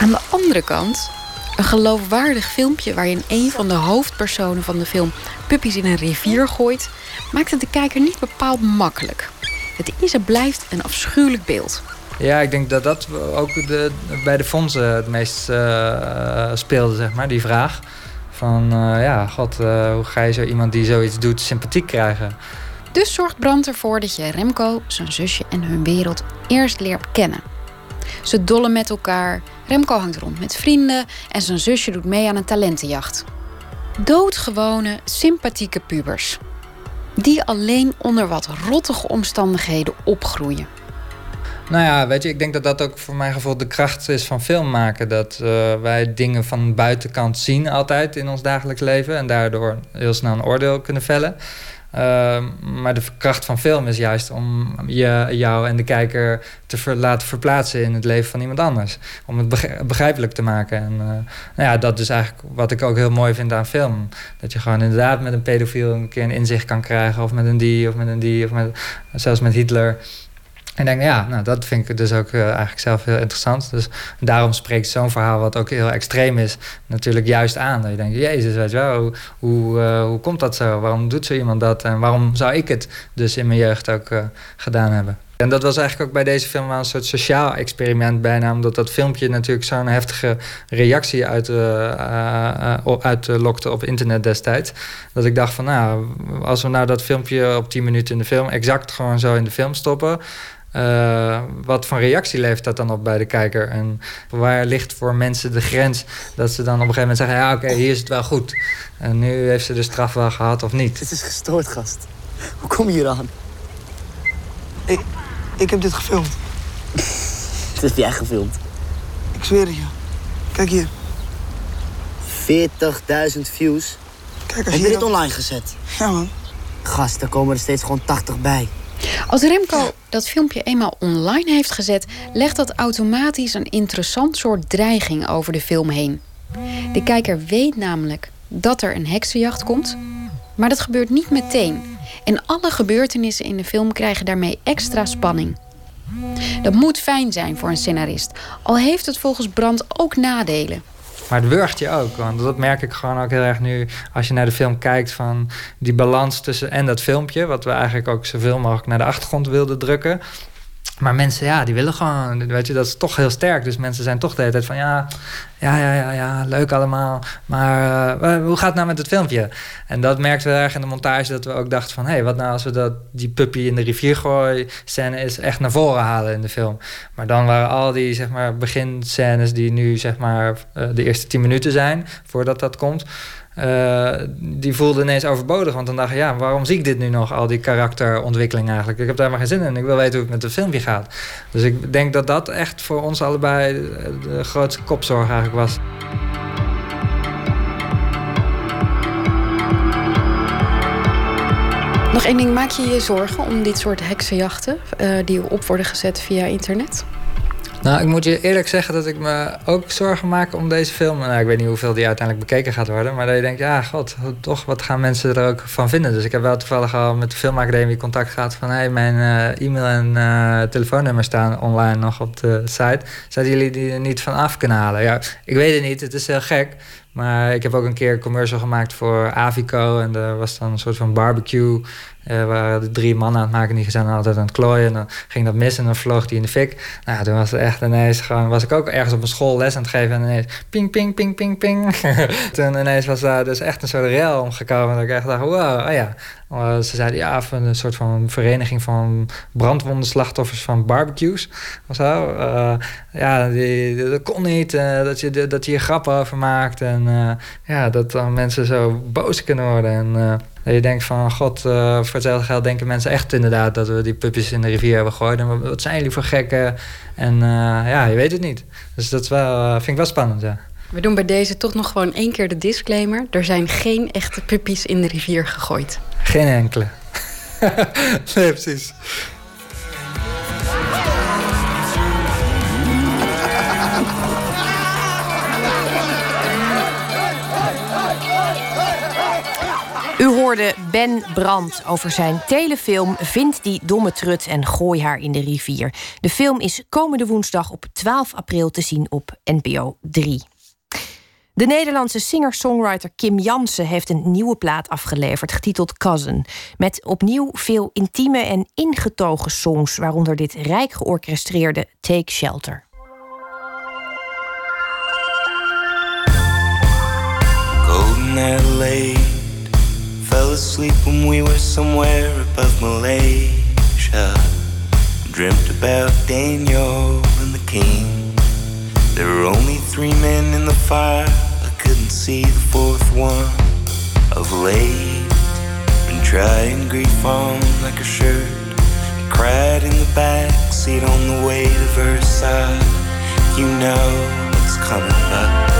Aan de andere kant, een geloofwaardig filmpje waarin een van de hoofdpersonen van de film puppies in een rivier gooit, maakt het de kijker niet bepaald makkelijk. Het is en blijft een afschuwelijk beeld. Ja, ik denk dat dat ook de, bij de fondsen het meest uh, speelde, zeg maar, die vraag. Van uh, ja, god, uh, hoe ga je zo iemand die zoiets doet sympathiek krijgen? Dus zorgt Brand ervoor dat je Remco, zijn zusje en hun wereld eerst leert kennen. Ze dollen met elkaar, Remco hangt rond met vrienden en zijn zusje doet mee aan een talentenjacht. Doodgewone, sympathieke pubers. Die alleen onder wat rottige omstandigheden opgroeien. Nou ja, weet je, ik denk dat dat ook voor mijn gevoel de kracht is van film maken. Dat uh, wij dingen van buitenkant zien altijd in ons dagelijks leven. En daardoor heel snel een oordeel kunnen vellen. Uh, maar de kracht van film is juist om je, jou en de kijker te laten verplaatsen in het leven van iemand anders. Om het begrijpelijk te maken. En uh, nou ja, dat is eigenlijk wat ik ook heel mooi vind aan film. Dat je gewoon inderdaad met een pedofiel een keer een inzicht kan krijgen. Of met een die, of met een die, of met, zelfs met Hitler. En denk, ja, nou, dat vind ik dus ook uh, eigenlijk zelf heel interessant. Dus daarom spreekt zo'n verhaal, wat ook heel extreem is, natuurlijk juist aan. Dat je denkt, jezus, weet je wel, hoe, hoe, uh, hoe komt dat zo? Waarom doet zo iemand dat? En waarom zou ik het dus in mijn jeugd ook uh, gedaan hebben? En dat was eigenlijk ook bij deze film wel een soort sociaal experiment bijna. Omdat dat filmpje natuurlijk zo'n heftige reactie uit, uitlokte op internet destijds. Dat ik dacht van nou, als we nou dat filmpje op 10 minuten in de film exact gewoon zo in de film stoppen. Uh, wat voor reactie levert dat dan op bij de kijker? En waar ligt voor mensen de grens dat ze dan op een gegeven moment zeggen: ja, oké, okay, hier is het wel goed. En nu heeft ze de straf wel gehad of niet. Het is gestoord, gast. Hoe kom je hier aan? Ik, ik heb dit gefilmd. Dit heb jij gefilmd? Ik zweer het je. Kijk hier. 40.000 views. Kijk, als heb je dit online gezet? Ja, man. Gast, er komen er steeds gewoon 80 bij. Als Remco dat filmpje eenmaal online heeft gezet, legt dat automatisch een interessant soort dreiging over de film heen. De kijker weet namelijk dat er een heksenjacht komt, maar dat gebeurt niet meteen. En alle gebeurtenissen in de film krijgen daarmee extra spanning. Dat moet fijn zijn voor een scenarist, al heeft het volgens Brand ook nadelen. Maar het wurgt je ook. Want dat merk ik gewoon ook heel erg nu. Als je naar de film kijkt van die balans tussen en dat filmpje. Wat we eigenlijk ook zoveel mogelijk naar de achtergrond wilden drukken. Maar mensen, ja, die willen gewoon, weet je, dat is toch heel sterk. Dus mensen zijn toch de hele tijd van, ja, ja, ja, ja, ja leuk allemaal. Maar uh, hoe gaat het nou met het filmpje? En dat merkten we erg in de montage, dat we ook dachten van... hé, hey, wat nou als we dat, die puppy in de rivier gooi scène is echt naar voren halen in de film. Maar dan waren al die, zeg maar, beginscènes die nu, zeg maar, uh, de eerste tien minuten zijn... voordat dat komt... Uh, die voelde ineens overbodig. Want dan dacht ik, ja, waarom zie ik dit nu nog? Al die karakterontwikkeling eigenlijk. Ik heb daar maar geen zin in. Ik wil weten hoe het met het filmpje gaat. Dus ik denk dat dat echt voor ons allebei de grootste kopzorg eigenlijk was. Nog één ding, maak je je zorgen om dit soort heksenjachten... Uh, die op worden gezet via internet? Nou, ik moet je eerlijk zeggen dat ik me ook zorgen maak om deze film. Nou, ik weet niet hoeveel die uiteindelijk bekeken gaat worden. Maar dat je denkt, ja, god, toch, wat gaan mensen er ook van vinden? Dus ik heb wel toevallig al met de filmacademie contact gehad van... hé, hey, mijn uh, e-mail en uh, telefoonnummer staan online nog op de site. Zouden jullie die er niet van af kunnen halen? Ja, ik weet het niet, het is heel gek. Maar ik heb ook een keer een commercial gemaakt voor Avico. En er was dan een soort van barbecue. Uh, waren de drie mannen aan het maken. Die zijn altijd aan het klooien. En dan ging dat mis en dan vloog die in de fik. Nou, toen was het echt ineens gewoon... Was ik ook ergens op een school les aan het geven. En ineens ping, ping, ping, ping, ping. toen ineens was daar dus echt een soort rel omgekomen. Dat ik echt dacht, wow, oh ja. Uh, ze zeiden ja, een soort van vereniging van brandwondenslachtoffers van barbecues. Of zo. Uh, ja, die, dat kon niet. Dat, je, dat je hier grappen over maakt. En ja, dat dan mensen zo boos kunnen worden. En dat je denkt van, god, uh, voor hetzelfde geld denken mensen echt inderdaad dat we die pupjes in de rivier hebben gegooid. En wat zijn jullie voor gekken? En uh, ja, je weet het niet. Dus dat is wel, uh, vind ik wel spannend, ja. We doen bij deze toch nog gewoon één keer de disclaimer. Er zijn geen echte puppies in de rivier gegooid. Geen enkele. nee, precies. Hoorde Ben Brandt over zijn telefilm Vind die domme trut en gooi haar in de rivier. De film is komende woensdag op 12 april te zien op NPO 3. De Nederlandse singer-songwriter Kim Jansen heeft een nieuwe plaat afgeleverd, getiteld Cousin. Met opnieuw veel intieme en ingetogen songs, waaronder dit rijk georchestreerde Take Shelter. Asleep when we were somewhere above Malaysia. Dreamt about Daniel and the king. There were only three men in the fire. I couldn't see the fourth one. Of late, been trying grief on like a shirt. And cried in the back seat on the way to Versailles. You know what's coming up.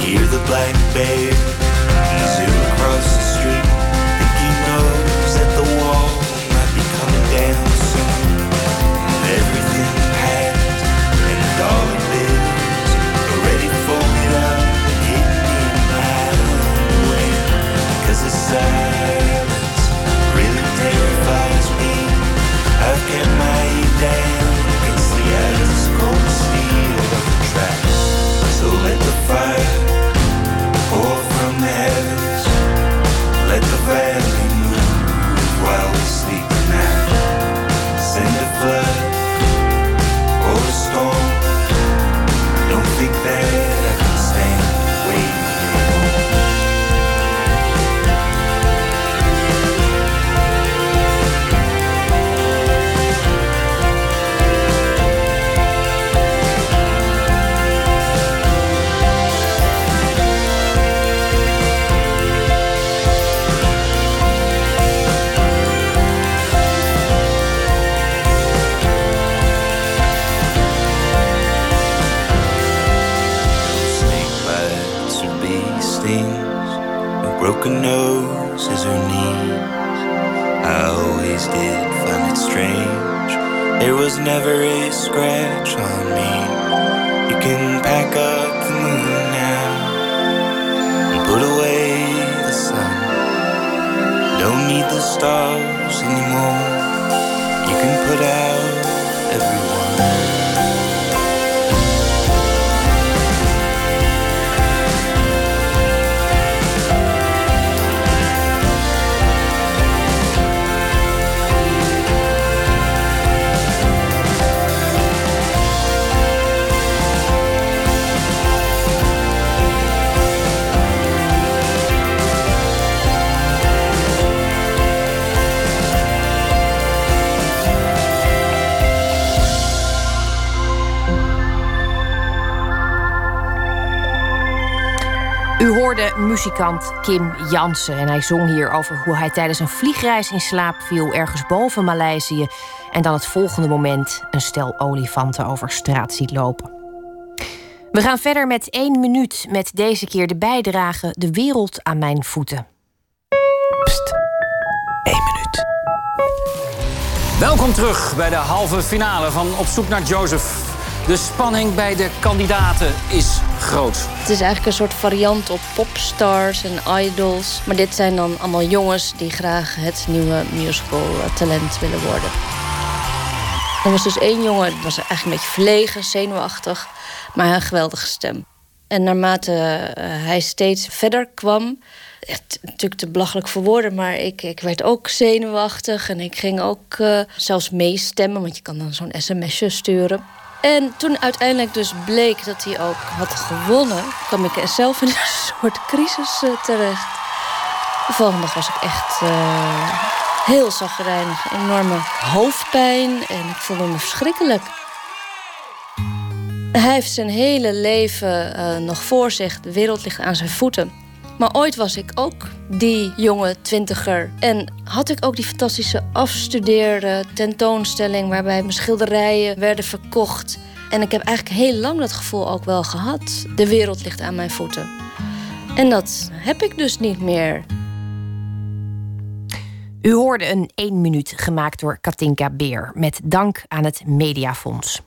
Hear the black babe zoom across muzikant Kim Jansen en hij zong hier over hoe hij tijdens een vliegreis in slaap viel ergens boven Maleisië En dan het volgende moment een stel olifanten over straat ziet lopen. We gaan verder met één minuut met deze keer de bijdrage De wereld aan mijn voeten. Pst, één minuut. Welkom terug bij de halve finale van Op zoek naar Joseph. De spanning bij de kandidaten is groot. Is eigenlijk een soort variant op popstars en idols. Maar dit zijn dan allemaal jongens die graag het nieuwe musical talent willen worden. Er was dus één jongen, die was eigenlijk een beetje verlegen, zenuwachtig, maar een geweldige stem. En naarmate uh, hij steeds verder kwam, natuurlijk te belachelijk voor woorden, maar ik, ik werd ook zenuwachtig en ik ging ook uh, zelfs meestemmen, want je kan dan zo'n sms'je sturen. En toen uiteindelijk dus bleek dat hij ook had gewonnen, kwam ik zelf in een soort crisis uh, terecht. De volgende dag was ik echt uh, heel zagrijnig, enorme hoofdpijn en ik voelde me verschrikkelijk. Hij heeft zijn hele leven uh, nog voor zich, de wereld ligt aan zijn voeten. Maar ooit was ik ook die jonge twintiger. En had ik ook die fantastische afstudeerde tentoonstelling... waarbij mijn schilderijen werden verkocht. En ik heb eigenlijk heel lang dat gevoel ook wel gehad. De wereld ligt aan mijn voeten. En dat heb ik dus niet meer. U hoorde een 1 minuut gemaakt door Katinka Beer... met dank aan het Mediafonds.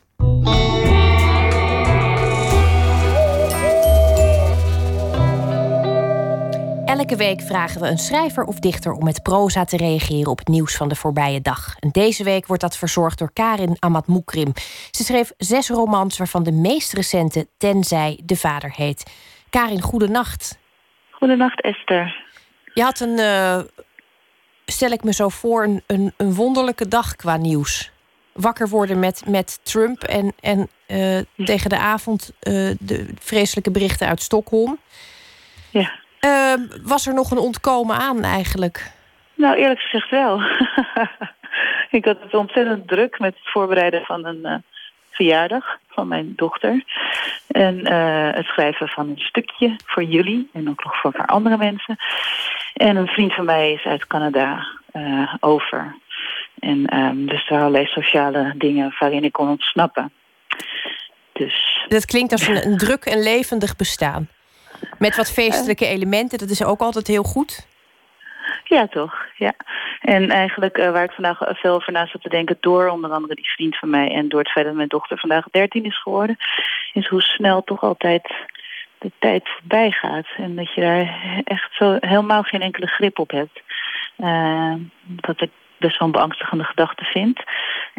Elke week vragen we een schrijver of dichter om met proza te reageren op het nieuws van de voorbije dag. En deze week wordt dat verzorgd door Karin Amat Moekrim. Ze schreef zes romans, waarvan de meest recente Tenzij de Vader heet. Karin, goedenacht. Goedenacht, Esther. Je had een, uh, stel ik me zo voor, een, een, een, wonderlijke dag qua nieuws. Wakker worden met, met Trump en, en uh, tegen de avond uh, de vreselijke berichten uit Stockholm. Ja. Uh, was er nog een ontkomen aan eigenlijk? Nou, eerlijk gezegd wel. ik had het ontzettend druk met het voorbereiden van een uh, verjaardag van mijn dochter. En uh, het schrijven van een stukje voor jullie en ook nog voor een paar andere mensen. En een vriend van mij is uit Canada uh, over. En um, dus er waren allerlei sociale dingen waarin ik kon ontsnappen. Dus... Dat klinkt als een, een druk en levendig bestaan. Met wat feestelijke elementen, dat is ook altijd heel goed. Ja, toch. Ja. En eigenlijk uh, waar ik vandaag veel over na zat te denken... door onder andere die vriend van mij... en door het feit dat mijn dochter vandaag 13 is geworden... is hoe snel toch altijd de tijd voorbij gaat. En dat je daar echt zo helemaal geen enkele grip op hebt. Uh, wat ik best wel een beangstigende gedachte vind.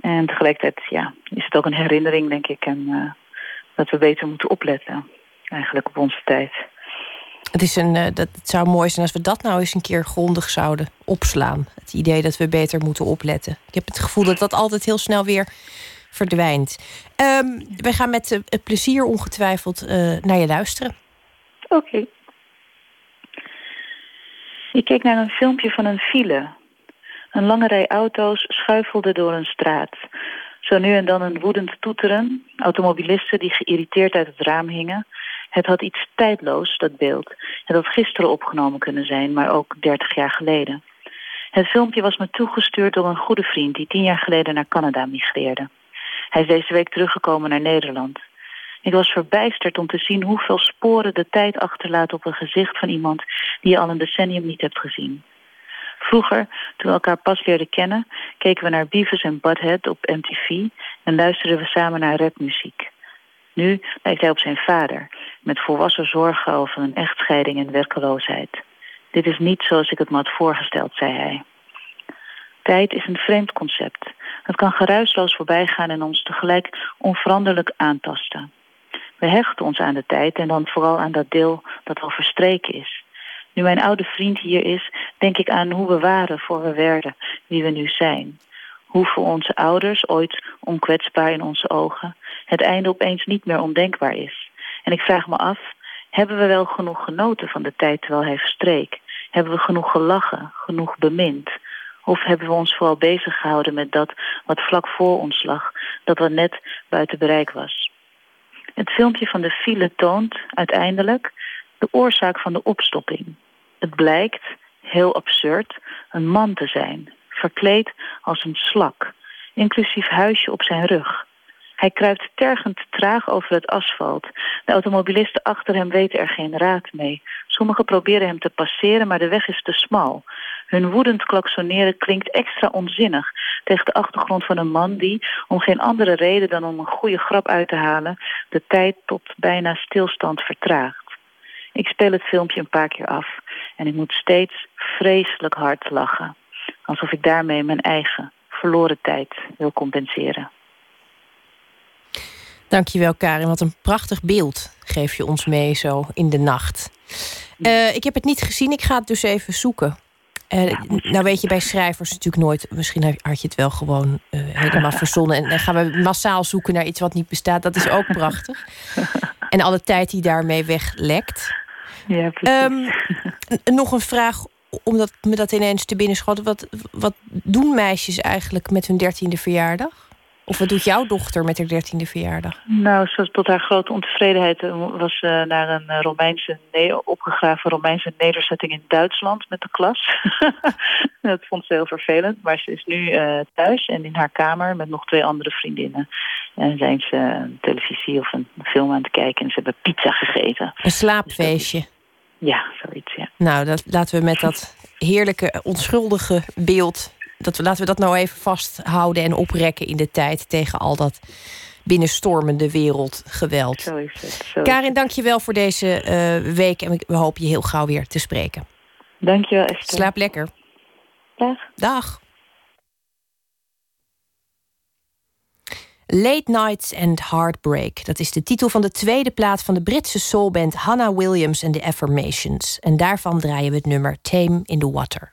En tegelijkertijd ja, is het ook een herinnering, denk ik... En, dat we beter moeten opletten. Eigenlijk op onze tijd. Het, is een, uh, dat, het zou mooi zijn als we dat nou eens een keer grondig zouden opslaan. Het idee dat we beter moeten opletten. Ik heb het gevoel dat dat altijd heel snel weer verdwijnt. Um, wij gaan met uh, plezier ongetwijfeld uh, naar je luisteren. Oké. Ik keek naar een filmpje van een file. Een lange rij auto's schuifelde door een straat. Zo nu en dan een woedend toeteren. Automobilisten die geïrriteerd uit het raam hingen. Het had iets tijdloos, dat beeld. Het had gisteren opgenomen kunnen zijn, maar ook dertig jaar geleden. Het filmpje was me toegestuurd door een goede vriend... die tien jaar geleden naar Canada migreerde. Hij is deze week teruggekomen naar Nederland. Ik was verbijsterd om te zien hoeveel sporen de tijd achterlaat... op een gezicht van iemand die je al een decennium niet hebt gezien. Vroeger, toen we elkaar pas leerden kennen... keken we naar Beavis en Butthead op MTV... en luisterden we samen naar rapmuziek. Nu lijkt hij op zijn vader, met volwassen zorgen over een echtscheiding en werkeloosheid. Dit is niet zoals ik het me had voorgesteld, zei hij. Tijd is een vreemd concept. Het kan geruisloos voorbijgaan en ons tegelijk onveranderlijk aantasten. We hechten ons aan de tijd en dan vooral aan dat deel dat al verstreken is. Nu mijn oude vriend hier is, denk ik aan hoe we waren voor we werden, wie we nu zijn. Hoe voor onze ouders, ooit onkwetsbaar in onze ogen, het einde opeens niet meer ondenkbaar is. En ik vraag me af, hebben we wel genoeg genoten van de tijd terwijl hij verstreek? Hebben we genoeg gelachen, genoeg bemind? Of hebben we ons vooral bezig gehouden met dat wat vlak voor ons lag, dat wat net buiten bereik was? Het filmpje van de file toont uiteindelijk de oorzaak van de opstopping. Het blijkt, heel absurd, een man te zijn, verkleed als een slak. inclusief huisje op zijn rug. Hij kruipt tergend traag over het asfalt. De automobilisten achter hem weten er geen raad mee. Sommigen proberen hem te passeren, maar de weg is te smal. Hun woedend klaksoneren klinkt extra onzinnig tegen de achtergrond van een man die, om geen andere reden dan om een goede grap uit te halen, de tijd tot bijna stilstand vertraagt. Ik speel het filmpje een paar keer af en ik moet steeds vreselijk hard lachen. Alsof ik daarmee mijn eigen verloren tijd wil compenseren. Dankjewel, Karin. Wat een prachtig beeld geef je ons mee zo in de nacht. Uh, ik heb het niet gezien, ik ga het dus even zoeken. Uh, nou weet je bij schrijvers natuurlijk nooit... misschien had je het wel gewoon uh, helemaal verzonnen... en dan gaan we massaal zoeken naar iets wat niet bestaat. Dat is ook prachtig. En alle tijd die daarmee weglekt. Ja, um, nog een vraag, omdat me dat ineens te binnen schoot. Wat, wat doen meisjes eigenlijk met hun dertiende verjaardag? Of wat doet jouw dochter met haar dertiende verjaardag? Nou, zoals tot haar grote ontevredenheid was ze naar een Romeinse opgegraven Romeinse nederzetting in Duitsland met de klas. dat vond ze heel vervelend. Maar ze is nu uh, thuis en in haar kamer met nog twee andere vriendinnen. En zijn ze een televisie of een film aan het kijken en ze hebben pizza gegeten. Een slaapfeestje. Ja, zoiets, ja. Nou, dat, laten we met dat heerlijke, onschuldige beeld dat laten we dat nou even vasthouden en oprekken in de tijd tegen al dat binnenstormende wereldgeweld. Zo is het. Zo Karin, dank je wel voor deze uh, week en we hopen je heel gauw weer te spreken. Dank je wel, Esther. Slaap lekker. Dag. Dag. Late Nights and Heartbreak. Dat is de titel van de tweede plaat van de Britse soulband Hannah Williams and the Affirmations. En daarvan draaien we het nummer Tame in the Water.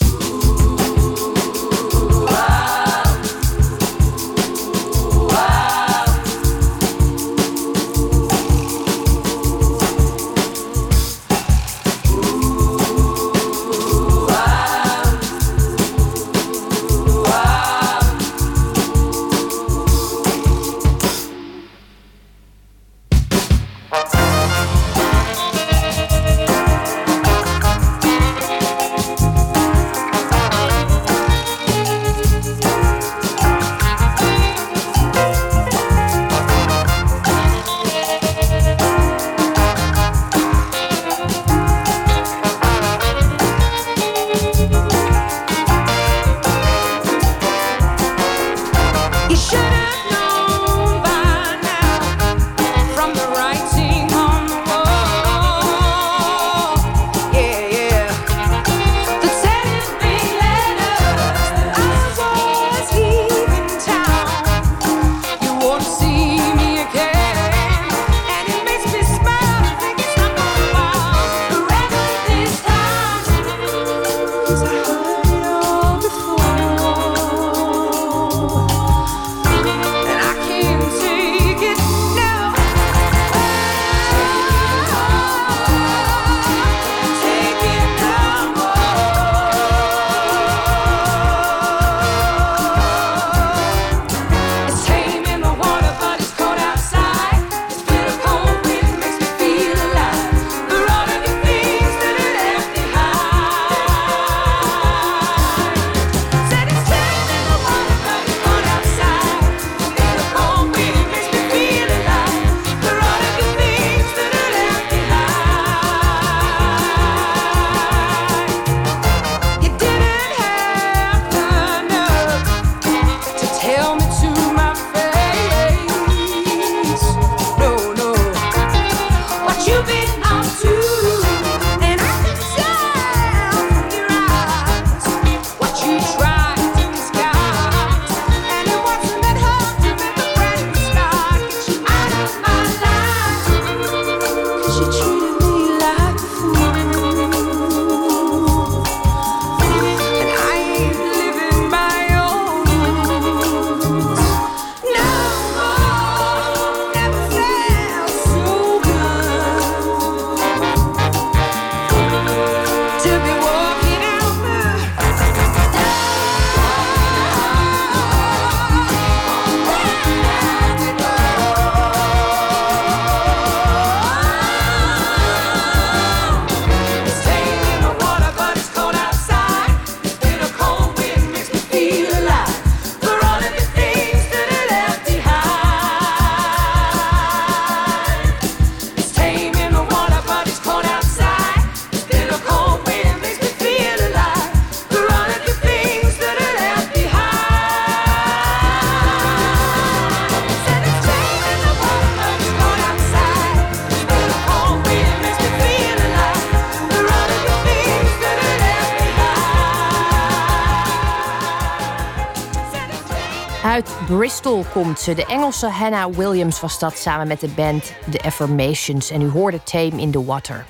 Bristol komt ze. De Engelse Hannah Williams was dat samen met de band The Affirmations. En u hoorde Tame in the Water.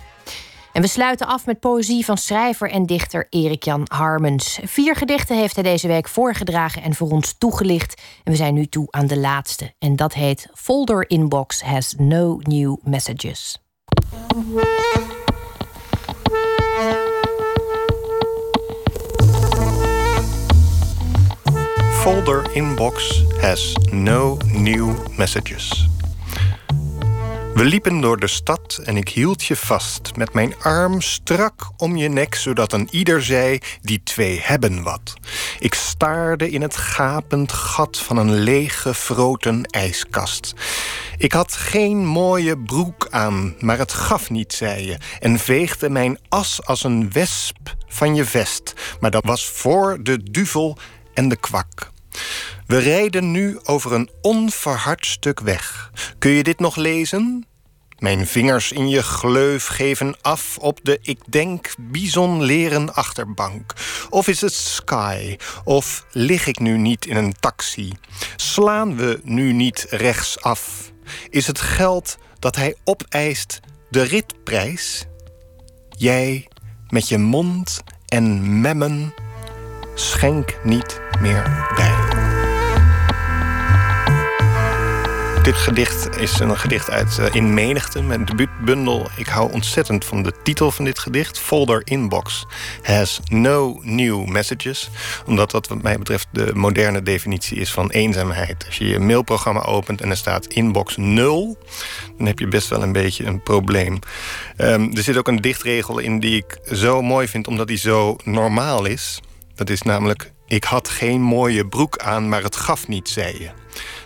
En we sluiten af met poëzie van schrijver en dichter Erik Jan Harmens. Vier gedichten heeft hij deze week voorgedragen en voor ons toegelicht. En we zijn nu toe aan de laatste. En dat heet Folder Inbox Has No New Messages. Folder inbox has no new messages. We liepen door de stad en ik hield je vast, met mijn arm strak om je nek, zodat een ieder zei: die twee hebben wat. Ik staarde in het gapend gat van een lege, froten ijskast. Ik had geen mooie broek aan, maar het gaf niet, zei je, en veegde mijn as als een wesp van je vest. Maar dat was voor de duvel en de kwak. We rijden nu over een onverhard stuk weg. Kun je dit nog lezen? Mijn vingers in je gleuf geven af op de, ik denk, bizonleren achterbank. Of is het sky? Of lig ik nu niet in een taxi? Slaan we nu niet rechtsaf? Is het geld dat hij opeist de ritprijs? Jij met je mond en memmen schenk niet meer bij. Dit gedicht is een gedicht uit uh, In Menigte, mijn debuutbundel. Ik hou ontzettend van de titel van dit gedicht. Folder Inbox has no new messages. Omdat dat wat mij betreft de moderne definitie is van eenzaamheid. Als je je mailprogramma opent en er staat inbox 0... dan heb je best wel een beetje een probleem. Um, er zit ook een dichtregel in die ik zo mooi vind... omdat die zo normaal is. Dat is namelijk... Ik had geen mooie broek aan, maar het gaf niet, zei je.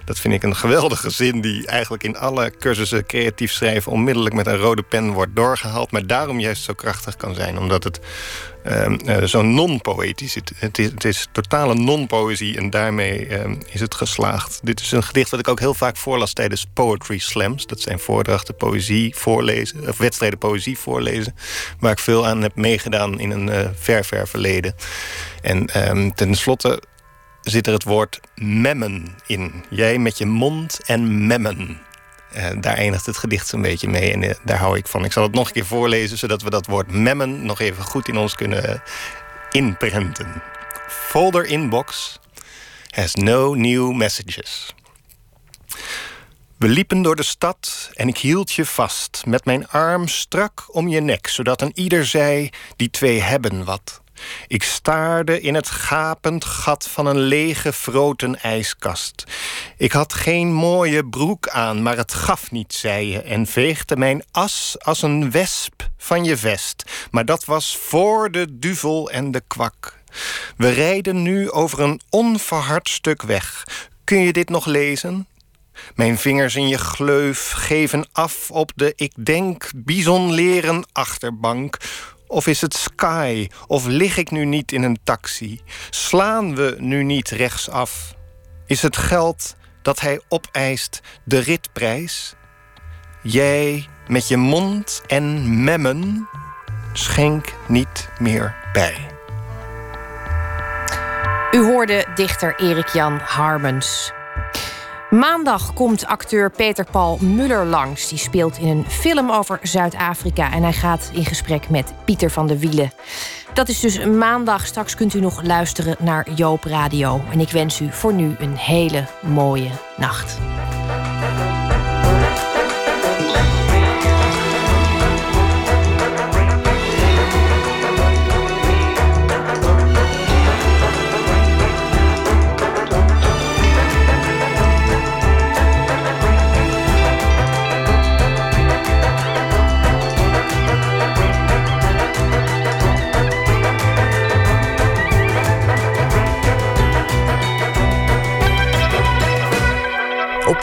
Dat vind ik een geweldige zin die eigenlijk in alle cursussen creatief schrijven onmiddellijk met een rode pen wordt doorgehaald, maar daarom juist zo krachtig kan zijn, omdat het uh, zo non-poëtisch is. Het is, het is totale non-poëzie en daarmee uh, is het geslaagd. Dit is een gedicht dat ik ook heel vaak voorlas tijdens poetry slams. Dat zijn voordrachten poëzie voorlezen, of wedstrijden poëzie voorlezen, waar ik veel aan heb meegedaan in een uh, ver, ver verleden. En um, tenslotte zit er het woord memmen in. Jij met je mond en memmen. Uh, daar eindigt het gedicht een beetje mee en uh, daar hou ik van. Ik zal het nog een keer voorlezen, zodat we dat woord memmen nog even goed in ons kunnen uh, inprenten. Folder inbox has no new messages. We liepen door de stad en ik hield je vast, met mijn arm strak om je nek, zodat een ieder zei: die twee hebben wat. Ik staarde in het gapend gat van een lege froten ijskast. Ik had geen mooie broek aan, maar het gaf niet, zei je, en veegde mijn as als een wesp van je vest. Maar dat was voor de duvel en de kwak. We rijden nu over een onverhard stuk weg. Kun je dit nog lezen? Mijn vingers in je gleuf geven af op de, ik denk, bizonleren achterbank. Of is het sky? Of lig ik nu niet in een taxi? Slaan we nu niet rechtsaf? Is het geld dat hij opeist de ritprijs? Jij met je mond en memmen schenk niet meer bij. U hoorde dichter Erik Jan Harmens. Maandag komt acteur Peter Paul Muller langs. Die speelt in een film over Zuid-Afrika. En hij gaat in gesprek met Pieter van der Wielen. Dat is dus maandag. Straks kunt u nog luisteren naar Joop Radio. En ik wens u voor nu een hele mooie nacht.